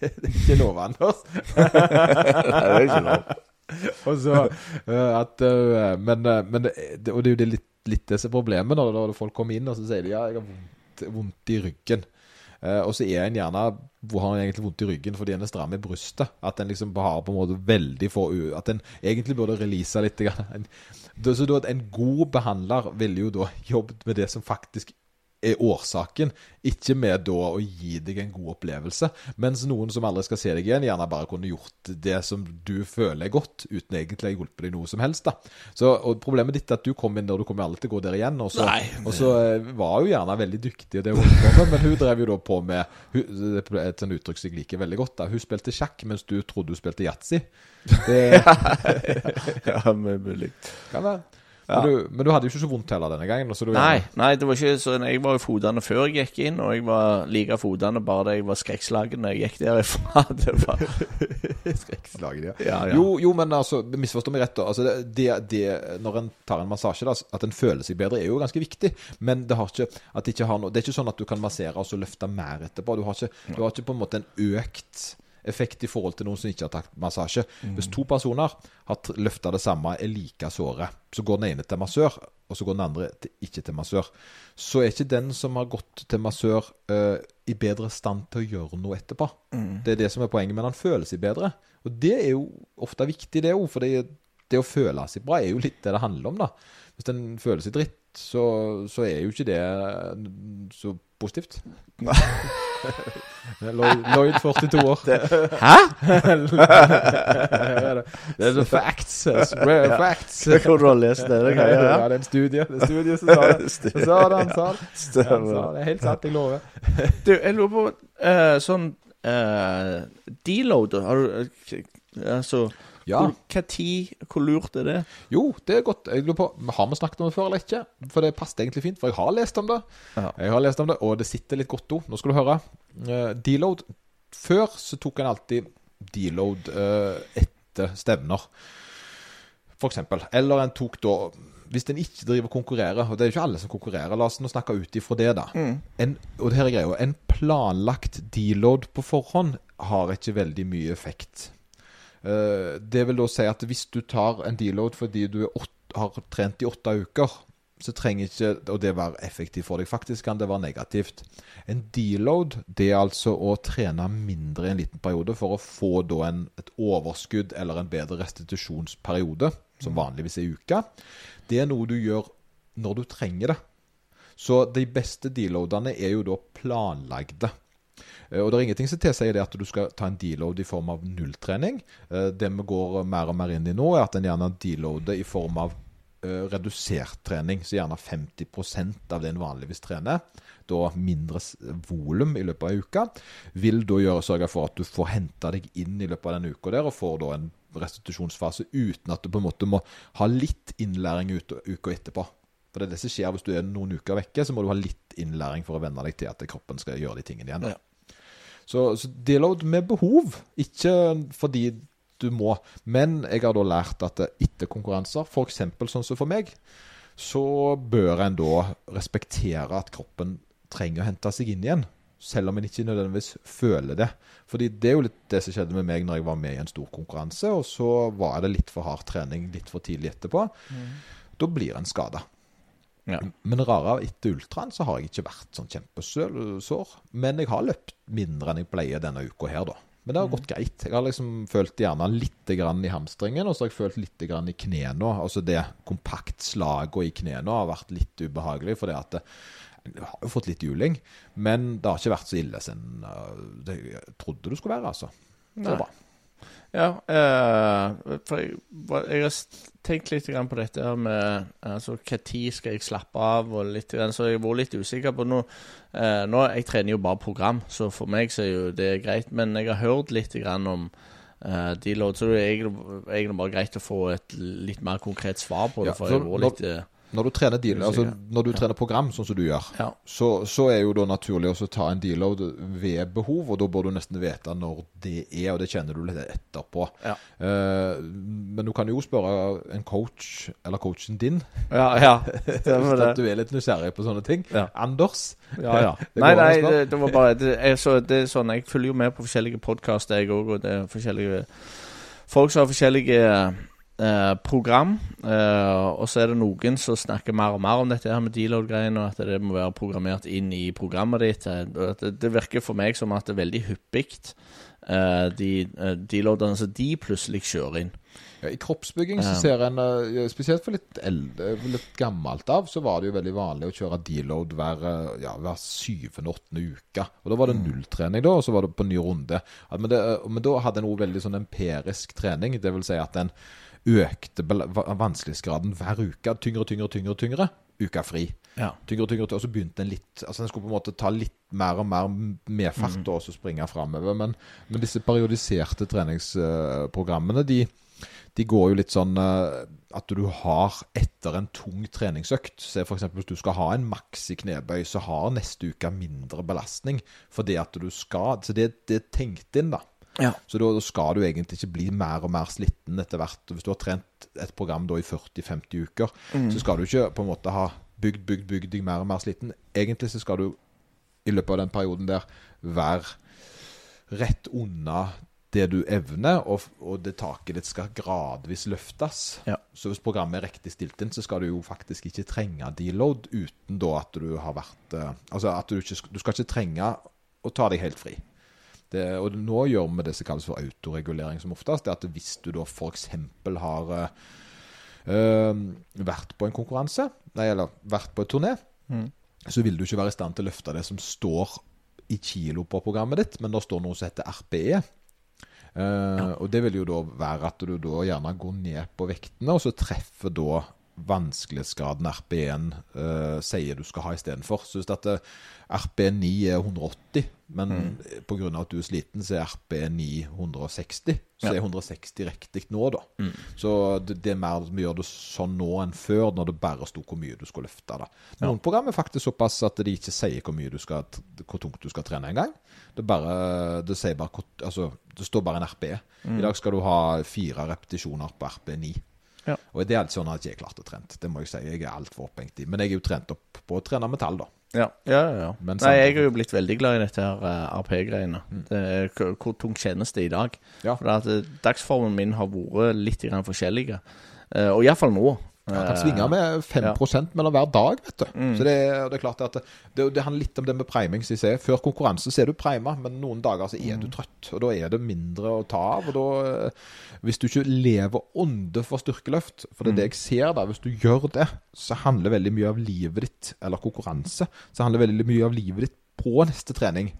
Det er ikke lov, Anders. det er ikke lov. Så eh, at eh, Men, eh, men det, Og det er jo det litt, litt disse problemene når, når folk kommer inn og så sier de ja, jeg har vondt, vondt i ryggen. Uh, og så er en gjerne Hvor har en egentlig vondt i ryggen fordi en er stram i brystet? At en liksom har på en måte veldig få At en egentlig burde release litt. grann. Så da, en god behandler ville jo da jobbet med det som faktisk er årsaken, ikke med da å gi deg en god opplevelse. Mens noen som aldri skal se deg igjen, gjerne bare kunne gjort det som du føler er godt, uten egentlig å hjulpet deg noe som helst. da. Så, og Problemet ditt er at du kom inn der, du kommer aldri til å gå der igjen. Og så, og så eh, var hun gjerne veldig dyktig det hun på med, men hun drev jo da på med hun, Et sånt uttrykk som jeg liker veldig godt. da. Hun spilte sjakk mens du trodde hun spilte yatzy. Det Ja, mulig. kan være. Men, du, men du hadde jo ikke så vondt heller denne gangen. Nei, nei, det var ikke sånn. Jeg var jo fotende før jeg gikk inn, og jeg var like fotende bare da jeg var skrekkslagen da jeg gikk derifra. Det var Skrekkslagen, ja. Ja, ja. Jo, jo, men altså, misforstå meg rett. da. Altså, det, det, når en tar en massasje, da, at en føler seg bedre, er jo ganske viktig. Men det, har ikke, det, noe, det er ikke sånn at du kan massere og så løfte mer etterpå. Du har ikke, du har ikke på en måte en økt effekt i forhold til noen som ikke har tatt massasje. Hvis to personer har løfta det samme, er like såre, så går den ene til massør, og så går den andre til, ikke til massør, så er ikke den som har gått til massør, uh, i bedre stand til å gjøre noe etterpå. Det er det som er poenget, men han føler seg bedre. Og det er jo ofte viktig, det òg, for det, det å føle seg bra er jo litt det det handler om, da. Hvis en føler seg dritt, så, så er jo ikke det så positivt. Lloyd, Lloyd 42 år. Hæ? det er sånn facts. Rare facts. Hvor du har lest det? Det jeg Ja, det er en studie. Det er studie som sa det. Så sa det, han sa det. Det. er helt sant, jeg lover. Du, jeg lurer på uh, sånn uh, Deload Har du eh, Altså Ja. hvor, hva tid, hvor lurt er det? Jo, det er godt. Jeg lurer på, Har vi snakket om det før eller ikke? For det passet egentlig fint, for jeg har lest om det. Ja. Jeg har lest om det, Og det sitter litt godt òg. Nå skal du høre. Uh, deload Før så tok en alltid deload uh, etter stevner, eksempel. Eller en tok da Hvis en ikke driver og konkurrerer, og det er jo ikke alle som konkurrerer, la oss nå snakke ut ifra det, da. En, og det her er greia. En planlagt deload på forhånd har ikke veldig mye effekt. Eh, det vil da si at hvis du tar en deload fordi du har trent i åtte uker, så trenger ikke og det være effektivt for deg. Faktisk kan det være negativt. En deload det er altså å trene mindre i en liten periode for å få da en, et overskudd eller en bedre restitusjonsperiode, som vanligvis er uka. Det er noe du gjør når du trenger det. Så de beste deloadene er jo da planlagde. Eh, Og det er ingenting som tilsier det at du skal ta en deload i form av nulltrening. Eh, Det vi går mer og mer inn i nå, er at en gjerne deloader i form av eh, redusert trening. Så gjerne 50 av det en vanligvis trener, da mindre volum i løpet av uka. vil da gjøre, sørge for at du får henta deg inn i løpet av den uka der, og får da en restitusjonsfase uten at du på en måte må ha litt innlæring uka etterpå. For det er det som skjer hvis du er noen uker vekke, så må du ha litt innlæring for å venne deg til at kroppen skal gjøre de tingene igjen. Ja. Så, så deload med behov, ikke fordi du må. Men jeg har da lært at etter konkurranser, f.eks. sånn som for meg, så bør en da respektere at kroppen trenger å hente seg inn igjen. Selv om en ikke nødvendigvis føler det. Fordi det er jo litt det som skjedde med meg når jeg var med i en stor konkurranse, og så var det litt for hard trening litt for tidlig etterpå. Da blir en skada. Ja. Men rare etter ultraen så har jeg ikke vært sånn kjempesår. Men jeg har løpt mindre enn jeg pleier denne uka her, da. Men det har gått greit. Jeg har liksom følt gjerne litt grann i hamstringen, og så har jeg følt litt grann i knærne. Altså det kompaktslaget i knærne har vært litt ubehagelig, fordi at det, jeg har jo fått litt juling. Men det har ikke vært så ille som det jeg trodde det skulle være, altså. Det er bra. Ja, eh, for jeg, jeg tenkt litt grann på dette her med altså, tid skal jeg slappe av, og litt grann, så jeg har vært litt usikker på nå. Eh, nå jeg trener jo bare program, så for meg så er jo det greit. Men jeg har hørt litt grann om eh, deload, så det er egentlig, egentlig bare greit å få et litt mer konkret svar på det. Ja, for jeg har vært litt eh, Når du trener dealer, altså når du trener program, sånn som du gjør, Ja. så, så er jo da naturlig å ta en deload ved behov, og da bør du nesten vite når det er, og det kjenner du litt etterpå. Ja. Eh, men du kan jo spørre en coach, eller coachen din, Ja, ja. Hvis du er litt nysgjerrig på sånne ting. Anders. Ja, ja. Nei, nei, det, det var bare det, jeg, så, det er sånn, Jeg følger jo med på forskjellige podkaster, jeg òg, og det er forskjellige folk som har forskjellige eh, program. eh, og så er det noen som snakker mer og mer om dette her med deload-greiene, og at det må være programmert inn i programmet ditt. eh, Det, det virker for meg som at det er veldig hyppig, eh, de uh, deloaderne som de plutselig kjører inn. Ja, I kroppsbygging så ser en, eh, spesielt for litt eldre, litt gammelt av, så var det jo veldig vanlig å kjøre deload hver, eh, ja, hver syvende, åttende uke. Og da var det nulltrening, da, og så var det på ny runde. Men, det, eh, men da hadde en òg veldig sånn empirisk trening, det vil si at en økte vanskelighetsgraden hver uke. Tyngre, tyngre, tyngre, tyngre. Uka fri. Ja. Tyngre, tyngre, tyngre, og så begynte en litt Altså en skulle på en måte ta litt mer og mer medfart og så springe framover. Men, men disse periodiserte treningsprogrammene, de, de går jo litt sånn eh, at du har etter en tung treningsøkt Se f.eks. hvis du skal ha en maks i knebøy, så har neste uke mindre belastning fordi at du skal Så det, det er tenkt inn, da. Ja. Så da da skal du egentlig ikke bli mer og mer sliten etter hvert. Hvis du har trent et program da i 40-50 uker, så skal du ikke på en måte ha bygd, bygd, bygd deg mer og mer sliten. Egentlig så skal du i løpet av den perioden der være rett unna det du evner, og, og det taket ditt skal gradvis løftes. Ja. Så hvis programmet er riktig stilt inn, så skal du jo faktisk ikke trenge deload uten da at du har vært eh, Altså at du ikke Du skal ikke trenge å ta deg helt fri. Det, og nå gjør vi det som kalles for autoregulering som oftest. Det at hvis du da f.eks. har eh, vært på en konkurranse, nei, eller vært på et turné, så vil du ikke være i stand til å løfte det som står i kilo på programmet ditt, men det står noe som heter RPE. Eh, Og det vil jo da være at du da gjerne går ned på vektene, og så treffer da vanskelighetsgraden RP1 uh, sier du skal ha istedenfor. Så hvis at eh, RP9 er 180, men mm. pga. at du er sliten, så er RP9 160. Så Ja. er 160 riktig nå, da. Så det, det er mer vi gjør det sånn nå enn før, når det bare sto hvor mye du skulle løfte. da. Noen program er faktisk såpass at de ikke sier hvor mye du skal, hvor tungt du skal trene engang. Det, bare- det sier bare altså, det står bare en RP. I dag skal du ha fire repetisjoner på RP9. Ja. Og det er alltid sånn at jeg ikke er klart å trene. Det må jeg si. Jeg er altfor opphengt i. Men jeg er jo trent opp på å trene metall, da. Ja, ja, ja. Men Nei, jeg har jo blitt veldig glad i dette her eh, RP-greiene. Det er Hvor tungt kjennes det i dag? Ja. For at eh, Dagsformen min har vært litt forskjellig, forskjellige. Eh, og iallfall nå. Jeg kan svinge med 5 ja. mellom hver dag, vet du. Så det, det er klart at det, det, handler litt om det med priming. som jeg ser. Før konkurranse så er du prima, men noen dager så er du trøtt. Og da er det mindre å ta av. Og da, eh, hvis du ikke lever ånde for styrkeløft, for det er det jeg ser da, hvis du gjør det, så handler veldig mye av livet ditt, eller konkurranse, så handler veldig mye av livet ditt på neste trening.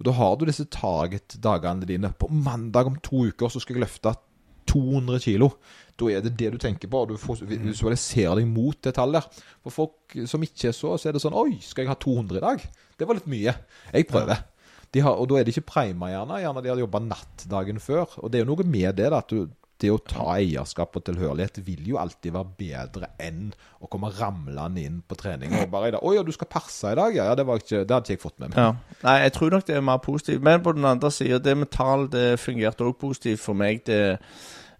Og da har du disse target-dagene dine. På mandag om to uker så skal jeg løfte 200 kilo. Da er det det du tenker på, og du får- visualiserer deg mot det tallet. For folk som ikke er så, så er det sånn Oi, skal jeg ha 200 i dag? Det var litt mye. Jeg prøver. De har, og da er det ikke prima, gjerne. Gjerne de har jobba natt dagen før. Og det er jo noe med det, da, at du, det å ta eierskap og tilhørighet vil jo alltid være bedre enn å komme ramlende inn på trening og bare 'Å ja, du skal perse i dag?' Ja, ja det, var ikke, det hadde ikke jeg fått med meg. Ja. Nei, jeg tror nok det er mer positivt. Men på den andre sida, det med tall det fungerte òg positivt for meg. Det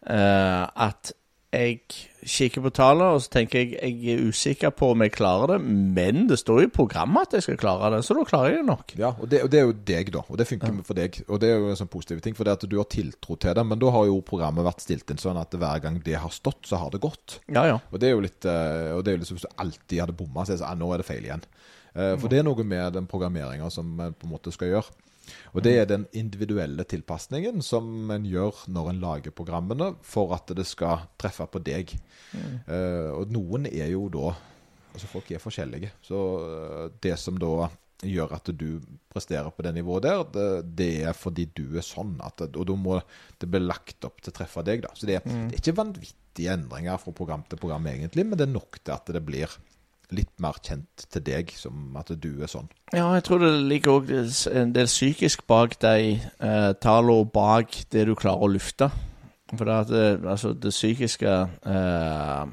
eh, at jeg kikker på tallene, og så tenker jeg jeg er usikker på om jeg klarer det, men det står jo i programmet at jeg skal klare det, så da klarer jeg det nok. Ja, og det, og det er jo deg, da. Og det funker for deg. Og det er jo en sånn positiv ting, for det at du har tiltro til det. Men da har jo programmet vært stilt inn sånn at hver gang det har stått, så har det gått. Ja, ja. Og det er jo litt eh, Og det er jo liksom hvis du alltid hadde bomma, så er det sånn ah, Nå er det feil igjen. Eh, For det er noe med den programmeringa som vi på en måte skal gjøre. Og det er den individuelle tilpasningen som en gjør når en lager programmene for at det skal treffe på deg. Eh, og noen er jo da Altså folk er forskjellige. Så eh, det som da gjør at du presterer på det nivået der, det, det er fordi du er sånn. At, og da må det bli lagt opp til å treffe deg. da. Så det, det er ikke vanvittige endringer fra program til program, egentlig, men det er nok til at det blir litt mer kjent til deg som at du er sånn. Ja, jeg tror det ligger òg en del psykisk bak de eh, tallene bak det du klarer å lufte. For det, det, altså, det psykiske eh,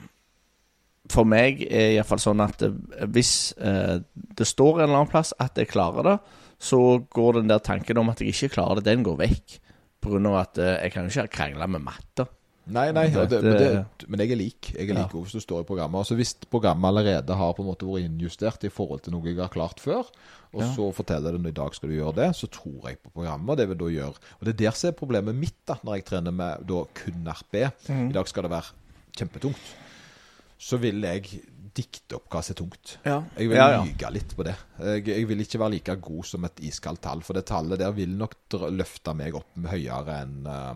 For meg er iallfall sånn at det, hvis eh, det står en eller annen plass at jeg klarer det, så går den der tanken om at jeg ikke klarer det, den går vekk. På grunn av at eh, jeg kan jo ikke krangle med matte. Nei, nei, det, Det- men, det, men jeg er lik. Jeg er Ja. lik også hvis du står i programmet. Altså Hvis programmet allerede har på en måte vært innjustert i forhold til noe jeg har klart før, og Ja. så forteller det når i dag skal du gjøre det, så tror jeg på programmet. Det vil da gjøre Og det er der som er problemet mitt da når jeg trener med da kun RP. I dag skal det være kjempetungt. Så vil jeg dikte opp hva som er tungt. Ja. Jeg vil Ja, ja. lyge litt på det. Jeg, jeg vil ikke være like god som et iskaldt tall, for det tallet der vil nok løfte meg opp høyere enn eh,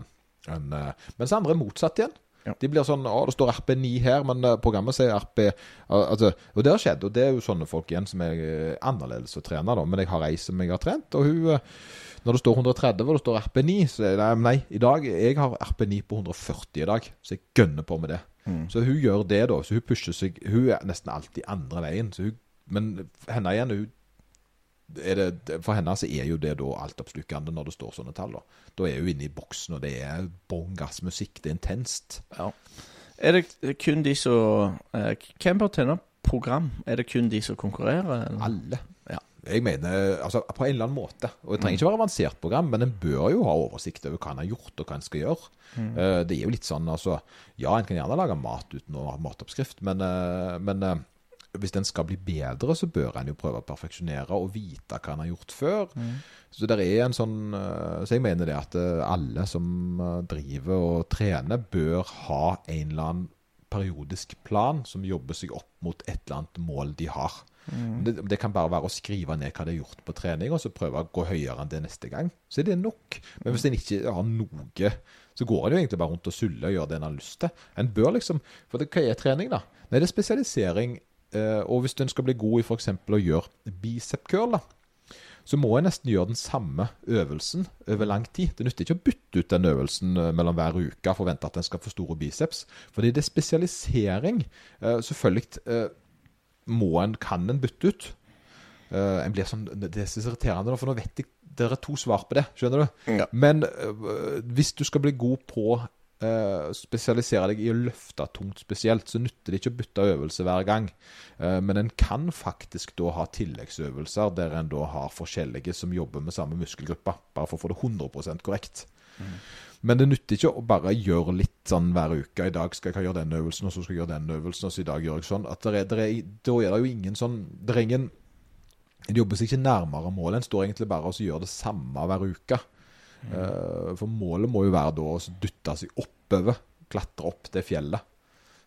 enn, eh, Mens andre er motsatt igjen. Ja. De blir sånn Å, det står RP9 her, men eh, programmet sier RP altså, Og det har skjedd, og det er jo sånne folk igjen som er eh, annerledes å trene, da. Men jeg har ei som jeg har trent, og hun Når det står 130 og det står RP9, så det nei, i dag Jeg har RP9 på 140 i dag, så jeg gønner på med det. Så hun gjør det, da. Så hun pusher seg Hun er nesten alltid andre veien. Så hun, men henne igjen hun det, For henne så er jo det da altoppslukende når det står sånne tall. Da Da er hun inne i boksen, og det er bånn gassmusikk. Det er intenst. Ja. Er det kun de som eh, Hvem bør tenne program? Er det kun de som konkurrerer? Eller? Alle. Ja. Jeg mener, altså På en eller annen måte. Og Det trenger ikke være avansert program, men en bør jo ha oversikt over hva en har gjort, og hva en skal gjøre. Mm. det er jo litt sånn, altså Ja, en kan gjerne lage mat uten å ha matoppskrift, men, eh, men eh, hvis den skal bli bedre, så bør en jo prøve å perfeksjonere og vite hva en har gjort før. Så det er en sånn eh, Så jeg mener det at eh, alle som eh, driver og trener, bør ha en eller annen periodisk plan som jobber seg opp mot et eller annet mål de har. Det, det kan bare være å skrive ned hva de har gjort på trening, og så prøve å gå høyere enn det neste gang. Så er det nok. Men hvis en ikke har noe, så går en jo egentlig bare rundt og suller og gjør det en har lyst til. En bør liksom For det, hva er trening, da? Nei, det er spesialisering. Eh, og hvis en skal bli god i f.eks. å gjøre bicep curl, da, så må jeg nesten gjøre den samme øvelsen over lang tid. Det nytter ikke å bytte ut den øvelsen eh, mellom hver uke og forvente at den skal få store biceps. Fordi det er spesialisering. Eh, Selvfølgelig må en, kan en bytte ut. En blir sånn, Det er så irriterende, for nå vet jeg det er to svar på det. Skjønner du? Ja. Men hvis du skal bli god på spesialisere deg i å løfte tungt spesielt, så nytter det ikke å bytte øvelse hver gang. Eh, men en kan faktisk da ha tilleggsøvelser der en da har forskjellige som jobber med samme muskelgruppe, bare for å få det 100% korrekt. Men det nytter ikke å bare gjøre litt sånn hver uke. I dag skal jeg gjøre den øvelsen, og så skal jeg gjøre den øvelsen, og så i dag gjør jeg sånn. At det er, det er, da er det jo ingen sånn Det er ingen en jobber seg ikke nærmere målet. En står egentlig bare og gjør det samme hver uke. Eh, for målet må jo være da å dytte seg oppover, klatre opp det fjellet.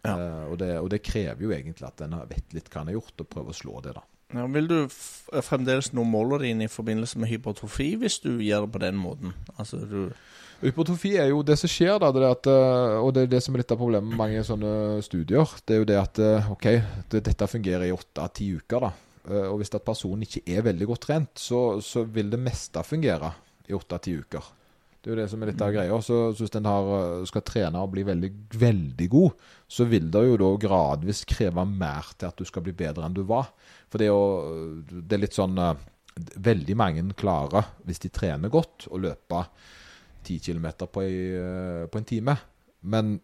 Ja. Eh, og, det, og det krever jo egentlig at en vet litt hva en har gjort, og prøver å slå det, da. Ja, vil du f fremdeles nå målene dine i forbindelse med hypertrofi hvis du gjør det på den måten? Altså, du Hypertrofi er jo det som skjer, da. Det at, eh, og det er det som er litt av problemet med mange sånne studier. Det er jo det at eh, OK, det, dette fungerer i åtte av ti uker, da. Eh, Og hvis at personen ikke er veldig godt trent, så, så vil det meste fungere i åtte av ti uker. Det er jo det som er litt av greia. Så hvis en eh, skal trene og bli veldig, veldig god, så vil det jo da gradvis kreve mer til at du skal bli bedre enn du var. For det er jo Det er litt sånn eh, Veldig mange klarer, hvis de trener godt, å løpe 10 km på, eh, på en time. Men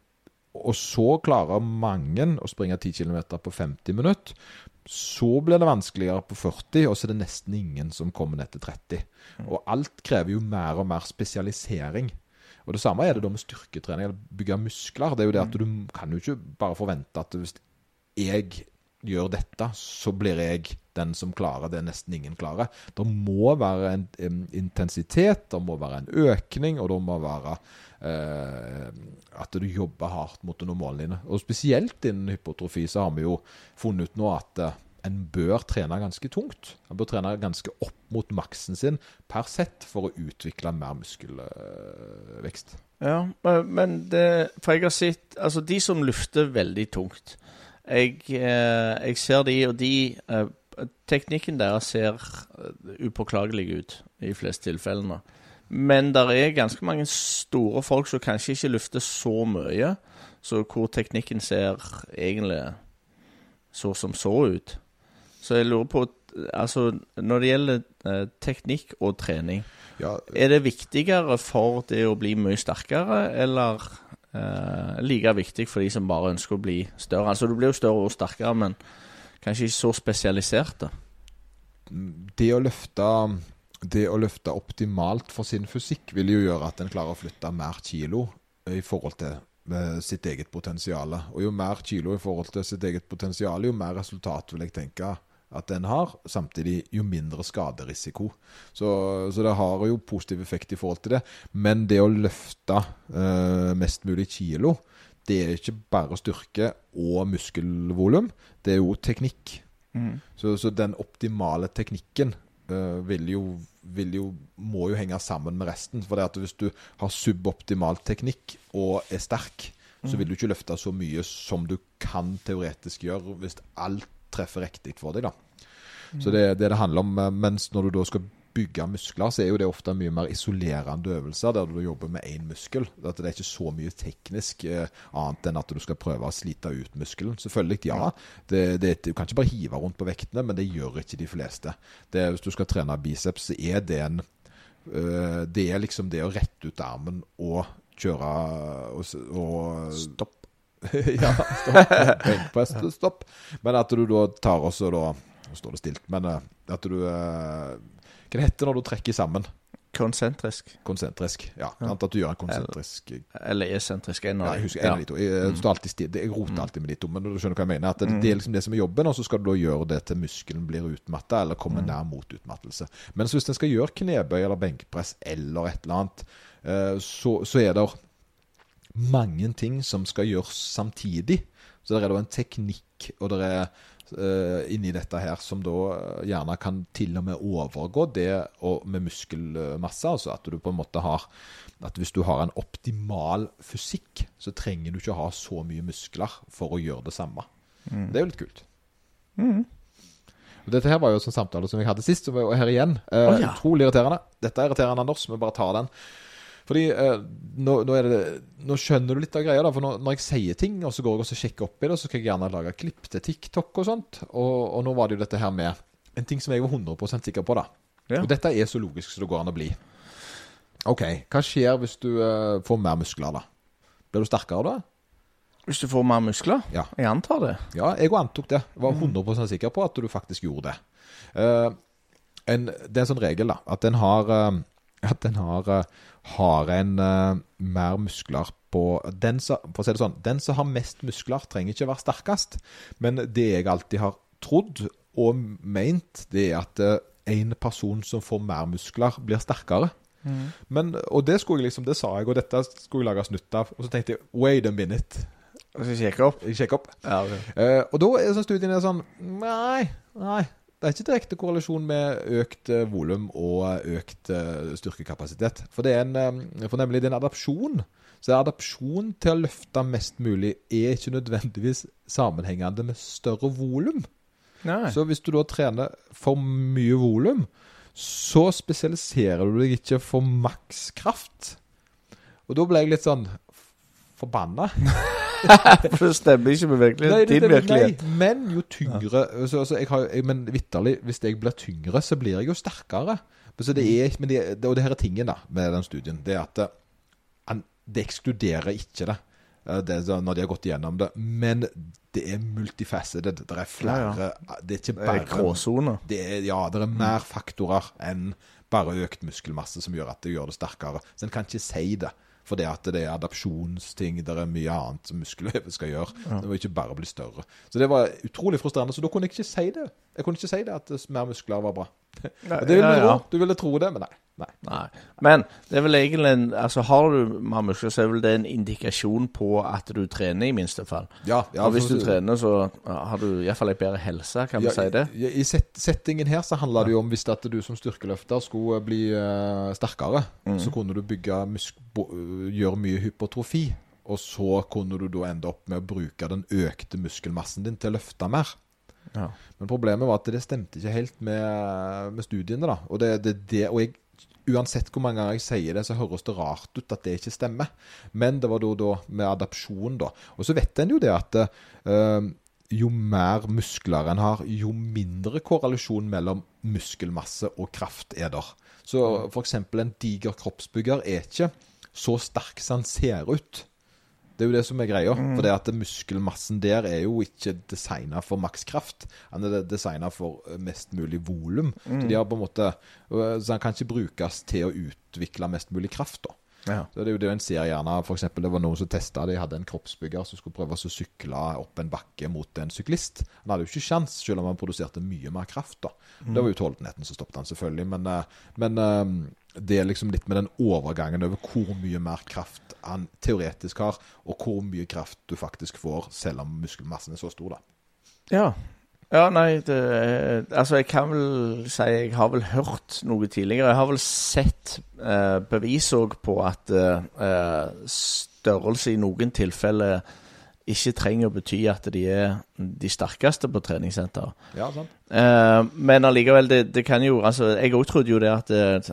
og så klarer mange å springe 10 km på 50 minutter. Så blir det vanskeligere på 40, og så er det nesten ingen som kommer ned til 30. Og alt krever jo mer og mer spesialisering. Og det samme er det da med styrketrening, eller bygge muskler. Det er jo det at du kan jo ikke bare forvente at hvis jeg gjør dette, så blir jeg den som klarer det nesten ingen klarer. Det må være en, en intensitet, det må være en økning, og det må være eh, at du jobber hardt mot å nå målene dine. Og spesielt innen hypotrofi så har vi jo funnet ut nå at eh, en bør trene ganske tungt. En bør trene ganske opp mot maksen sin per sett for å utvikle mer muskelvekst. Ja, men- det For jeg har sett Altså, de som lufter veldig tungt Jeg, eh, jeg ser de, og de eh, teknikken deres ser eh, upåklagelig ut i de fleste tilfellene. Men det er ganske mange store folk som kanskje ikke lufter så mye, så hvor teknikken ser egentlig så som så ut. Så jeg lurer på Altså, når det gjelder teknikk og trening, Ja, er det viktigere for det å bli mye sterkere, eller eh, like viktig for de som bare ønsker å bli større? Altså, du blir jo større og sterkere, men kanskje ikke så spesialiserte. det å løfte det å løfte optimalt for sin fysikk vil jo gjøre at en klarer å flytte mer kilo i forhold til eh, sitt eget potensial. Og jo mer kilo i forhold til sitt eget potensial, jo mer resultat vil jeg tenke at den har. Samtidig jo mindre skaderisiko. Så, så det har jo positiv effekt i forhold til det. Men det å løfte eh, mest mulig kilo, det er ikke bare styrke og muskelvolum, det er jo teknikk. Så, så den optimale teknikken eh, vil, jo, jo må jo henge sammen med resten. For det at hvis du har suboptimal teknikk og er sterk, så vil du ikke løfte så mye som du kan teoretisk gjøre hvis alt treffer riktig for deg. da. Så det det det handler om. eh, Mens når du da skal bygge muskler, så er jo det ofte mye mer isolerende øvelser der du jobber med én muskel. At det er ikke så mye teknisk eh, annet enn at du skal prøve å slite ut muskelen. Selvfølgelig, ja. Det, det, du kan ikke bare hive rundt på vektene, men det gjør ikke de fleste. Det, hvis du skal trene biceps, så er det en øh, Det er liksom det å rette ut armen og kjøre og, og Stopp. ja, stopp. Benkpress, stopp. Men at du da tar også da Nå står det stilt, men eh, at du eh, Hva det heter når du trekker sammen? Konsentrisk. Konsentrisk. Ja, At du gjør en konsentrisk Eller esentrisk. En ja, jeg husker en av de to. Jeg, jeg, står alltid stil, jeg roter alltid med de to, men du skjønner hva jeg mener. At det, det er liksom det som er jobben, og så skal du da gjøre det til muskelen blir utmatta, eller kommer nær mot utmattelse. Mens hvis en skal gjøre knebøy eller benkpress eller et eller annet, eh, så, så er det mange ting som skal gjøres samtidig. Så det er da en teknikk og det er uh, inni dette her som da eh, gjerne kan til og med overgå det med muskelmasse. Altså at du på en måte har At hvis du har en optimal fysikk, så trenger du ikke ha så mye muskler for å gjøre det samme. Det er jo litt kult. Og Dette her var jo en sånn samtale som vi hadde sist, og her igjen. Uh, oh, ja. Utrolig irriterende. Dette er irriterende, Anders. Vi bare tar den. Fordi eh, nå, nå, det, nå skjønner du litt av greia, da. For når, når jeg sier ting, og så går jeg og så sjekker opp i det, så skal jeg gjerne lage klipp til TikTok og sånt. Og, og nå var det jo dette her med en ting som jeg var 100 sikker på, da. Ja. Og dette er så logisk som det går an å bli. OK, hva skjer hvis du eh, får mer muskler, da? Blir du sterkere da? Hvis du får mer muskler? Ja. Jeg antar det. Ja, jeg òg antok det. Jeg var 100 sikker på at du faktisk gjorde det. Eh, en, det er en sånn regel, da, at den har eh, At den har, eh, har en uh, mer muskler på den som, For å si det sånn, den som har mest muskler, trenger ikke være sterkest. Men det jeg alltid har trodd og meint, det er at uh, en person som får mer muskler, blir sterkere. Men, og det skulle jeg liksom, det sa jeg, og dette skulle jeg lage snutt av. Og så tenkte jeg wait a minute. Og så sjekke opp. Jeg opp. Ja, okay. uh, og da er sånn studien er sånn Nei, nei. Det er ikke direkte korrelasjon med økt uh, volum og økt eh, styrkekapasitet. For det er en, eh, for nemlig det er en adapsjon. Så adapsjon til å løfte mest mulig er ikke nødvendigvis sammenhengende med større volum. Så hvis du da trener for mye volum, så spesialiserer du deg ikke for makskraft. Og da ble jeg litt sånn forbanna. For det stemmer ikke med virkeligheten. det Din virkelighet. nei, men jo tyngre så, altså, jeg har, jeg, Men vitterlig, hvis jeg blir tyngre, så blir jeg jo sterkere. Så det er, men det, det, og det her er tingen da med den studien. Det er at det, han, det ekskluderer ikke det, eh, det når de har gått igjennom det. Men det er multifaceted. Det er flere Det er ikke bare gråsone. er, ja, det er mer faktorer enn bare økt muskelmasse som gjør at det gjør det sterkere. Så en kan ikke si det. For det at det er adapsjonsting, det er mye annet som muskelvevet skal gjøre. Det må ikke bare bli større. Så det var utrolig frustrerende. Så da kunne jeg ikke si det. Jeg kunne ikke si det at mer muskler var bra. Nei, det ville Ja, du ja. tro. Du ville tro det, men nei. Nei. Nei. Men det er vel egentlig en Altså har du mer muskler, så er vel det en indikasjon på at du trener, i minste fall. Ja, ja, og hvis du trener, så har du iallfall ei bedre helse, kan vi si det? I, i set, settingen her så handler det jo om hvis at du som styrkeløfter skulle bli uh, sterkere, Mm. så kunne du bygge musk, bo, gjøre mye hypotrofi. Og så kunne du da ende opp med å bruke den økte muskelmassen din til å løfte mer. Ja. Men problemet var at det stemte ikke helt med, med studiene. da. Og, det, det, det, og jeg, uansett hvor mange ganger jeg sier det, så høres det rart ut at det ikke stemmer. Men det var da, da med adopsjon, da. Og så vet en jo det at øh, jo mer muskler en har, jo mindre korrelasjon mellom muskelmasse og kraft er der. Så f.eks. en diger kroppsbygger er ikke så sterk som han ser ut. Det er jo det som er greia. For det at muskelmassen der er jo ikke designa for makskraft. Han er designa for eh, mest mulig volum. Så de har på en måte eh, Så han kan ikke brukes til å utvikle mest mulig kraft, da. Ja. Så det er jo det en ser gjerne For eksempel, det var noen som testa De hadde en kroppsbygger som skulle prøve å sykle opp en bakke mot en syklist. Han hadde jo ikke sjans, selv om han produserte mye mer kraft. da Det var utholdenheten som stoppet han selvfølgelig. Men, eh, men det er liksom litt med den overgangen over hvor mye mer kraft han teoretisk har, og hvor mye kraft du faktisk får, selv om muskelmassen er så stor. da Ja. Ja, nei, det Altså, jeg kan vel si jeg har vel hørt noe tidligere. Jeg har vel sett eh, bevis òg på at eh, størrelse i noen tilfeller ikke trenger å bety at de er de sterkeste på treningssenter. Ja, sant? Eh, men allikevel, det, det kan jo altså, Jeg òg trodde jo det at det,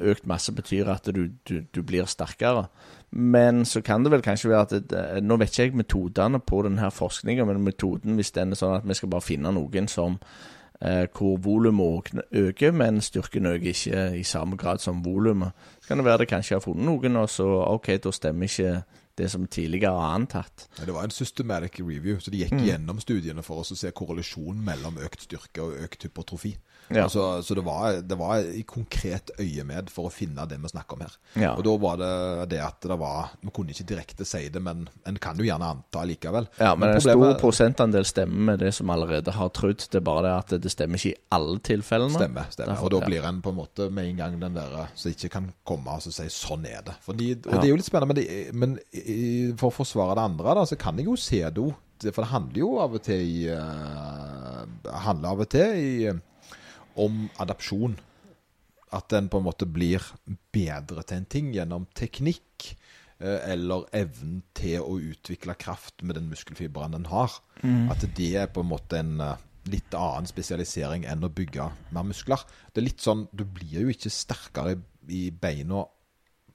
økt masse betyr at du, du, du blir sterkere. Men så kan det vel kanskje være at det, det- Nå vet ikke jeg metodene på denne forskninga, men metoden hvis den er sånn at vi skal bare finne noen som eh, hvor volumet øker, men styrken øker ikke i samme grad som volumet. Så kan det være det kanskje har funnet noen, og så OK, da stemmer ikke det som tidligere er antatt. Ja, Det var en systematic review, så de gikk gjennom studiene for oss å se korrelasjonen mellom økt styrke og økt hypertrofi. Ja. Altså, så det var, det var i konkret øyemed for å finne det vi snakker om her. Ja. Og da var det det at det var Vi kunne ikke direkte si det, men en kan jo gjerne anta likevel. Ja, men, en stor prosentandel stemmer med det som allerede har trodd. Det er bare det at det stemmer ikke i alle tilfellene. Stemmer. stemmer. Derfor- Og da blir en på en måte med en gang den der som ikke kan komme og si 'sånn er det'. Fordi, og Ja. det er jo litt spennende, men, det, men i, for å forsvare det andre, da, så kan jeg jo se det òg. For det handler jo av og til i uh, handler av og til i, eh, om adopsjon. At en på en måte blir bedre til en ting gjennom teknikk. eh, Eller evnen til å utvikle kraft med den muskelfiberen en har. At det er på en måte en eh, litt annen spesialisering enn å bygge mer muskler. Det er litt sånn, Du blir jo ikke sterkere i, i beina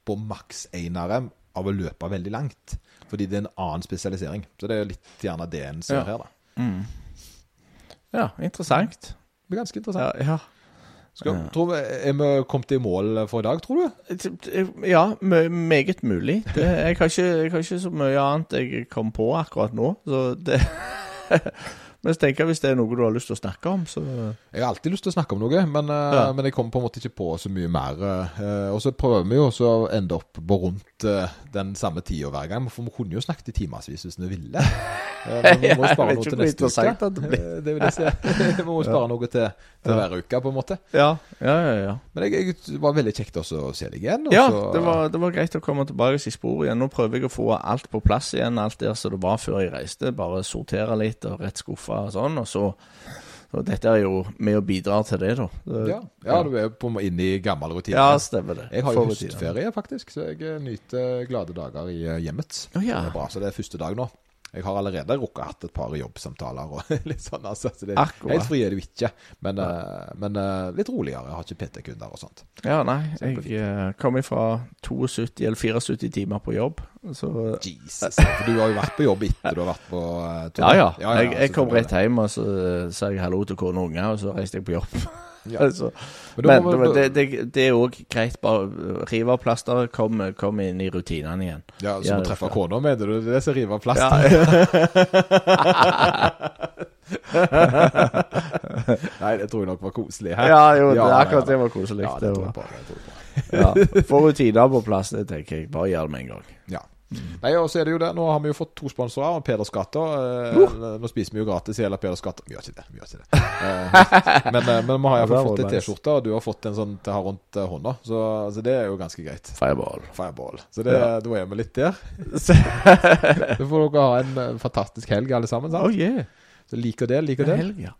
på maks 1 RM av å løpe veldig langt. Fordi det er en annen spesialisering. Så det er litt gjerne det en ser Ja. her, da. Ja, interessant. Det blir ganske interessant. Ja, ja. Skal, tror vi, Er vi kommet i mål for i dag, tror du? Ja, meget mulig. Det, jeg, har ikke, jeg har ikke så mye annet jeg kom på akkurat nå. Så det Men jeg tenker hvis det er noe du har lyst til å snakke om, så Jeg har alltid lyst til å snakke om noe, men, eh, Ja. men jeg kommer på en måte ikke på så mye mer. eh, og så prøver vi jo å ende opp på rundt eh, den samme tida hver gang. For vi kunne jo snakket i timevis hvis vi ville. Men vi må spare noe til neste uke. det blir. Det vil jeg si. vi må spare noe til, til hver uke, på en måte. Ja, ja, ja. ja. Men jeg, det var veldig kjekt også å se deg igjen. Også. Ja, det var, det var greit å komme tilbake i sporet igjen. Nå prøver jeg å få alt på plass igjen, alt der som det var før jeg reiste. Bare sortere litt og rett skuffe og sånn. Og så, og dette er jo med og bidrar til det, da. Det- ja. ja, du er på inne i gammel rutine. ja, stemmer det. Jeg har jo høstferie, faktisk, så jeg eh, nyter glade dager i eh, hjemmet. Oh, ja. Det er bra, så det er første dag nå. Jeg har allerede rukket hatt et par jobbsamtaler og litt sånn, altså. Så det, helt fri er jo ikke, men, eh, men eh, litt roligere. Jeg har ikke PT-kunder og sånt. Ja, nei. Jeg eh, kom ifra 72 eller 74 timer på jobb. Så Jesus. For du har jo vært på jobb etter du har vært på eh, turné. ja, ja. Jeg, jeg kom rett hjem, og så sa jeg hallo til kone og unger, og så reiste jeg på jobb. Ja. altså. Men men det, vi- det, det, det er òg greit. Bare rive av plasteret, kom, kom inn i rutinene igjen. Ja, Så Ja, må treffe kona, mener du? Det er som river av plast? Nei, det tror jeg nok var koselig. Her. Ja, jo, det, Ja, akkurat det var koselig. Ja, det tror jeg på. Det tror jeg på. ja. Få rutiner på plass, det tenker jeg. Bare gjør det med en gang. Ja. Nei, og så er det jo det. Nå har vi jo fått to sponsorer. og Peders Gater. Uh. Nå spiser vi jo gratis i hele Peders Gater. Vi gjør ikke det. vi gjør ikke det eh, Men, eh, men vi har iallfall fått ei. T-skjorte, og du har fått en sånn til å ha rundt eh, hånda. Så, så det er jo ganske greit. Fireball. Fireball. Så det, Ja. da er vi litt der. Så får dere ha en eh, fantastisk helg, alle sammen. Oh Sant? yeah. Så liker det, liker er det. helg, ja.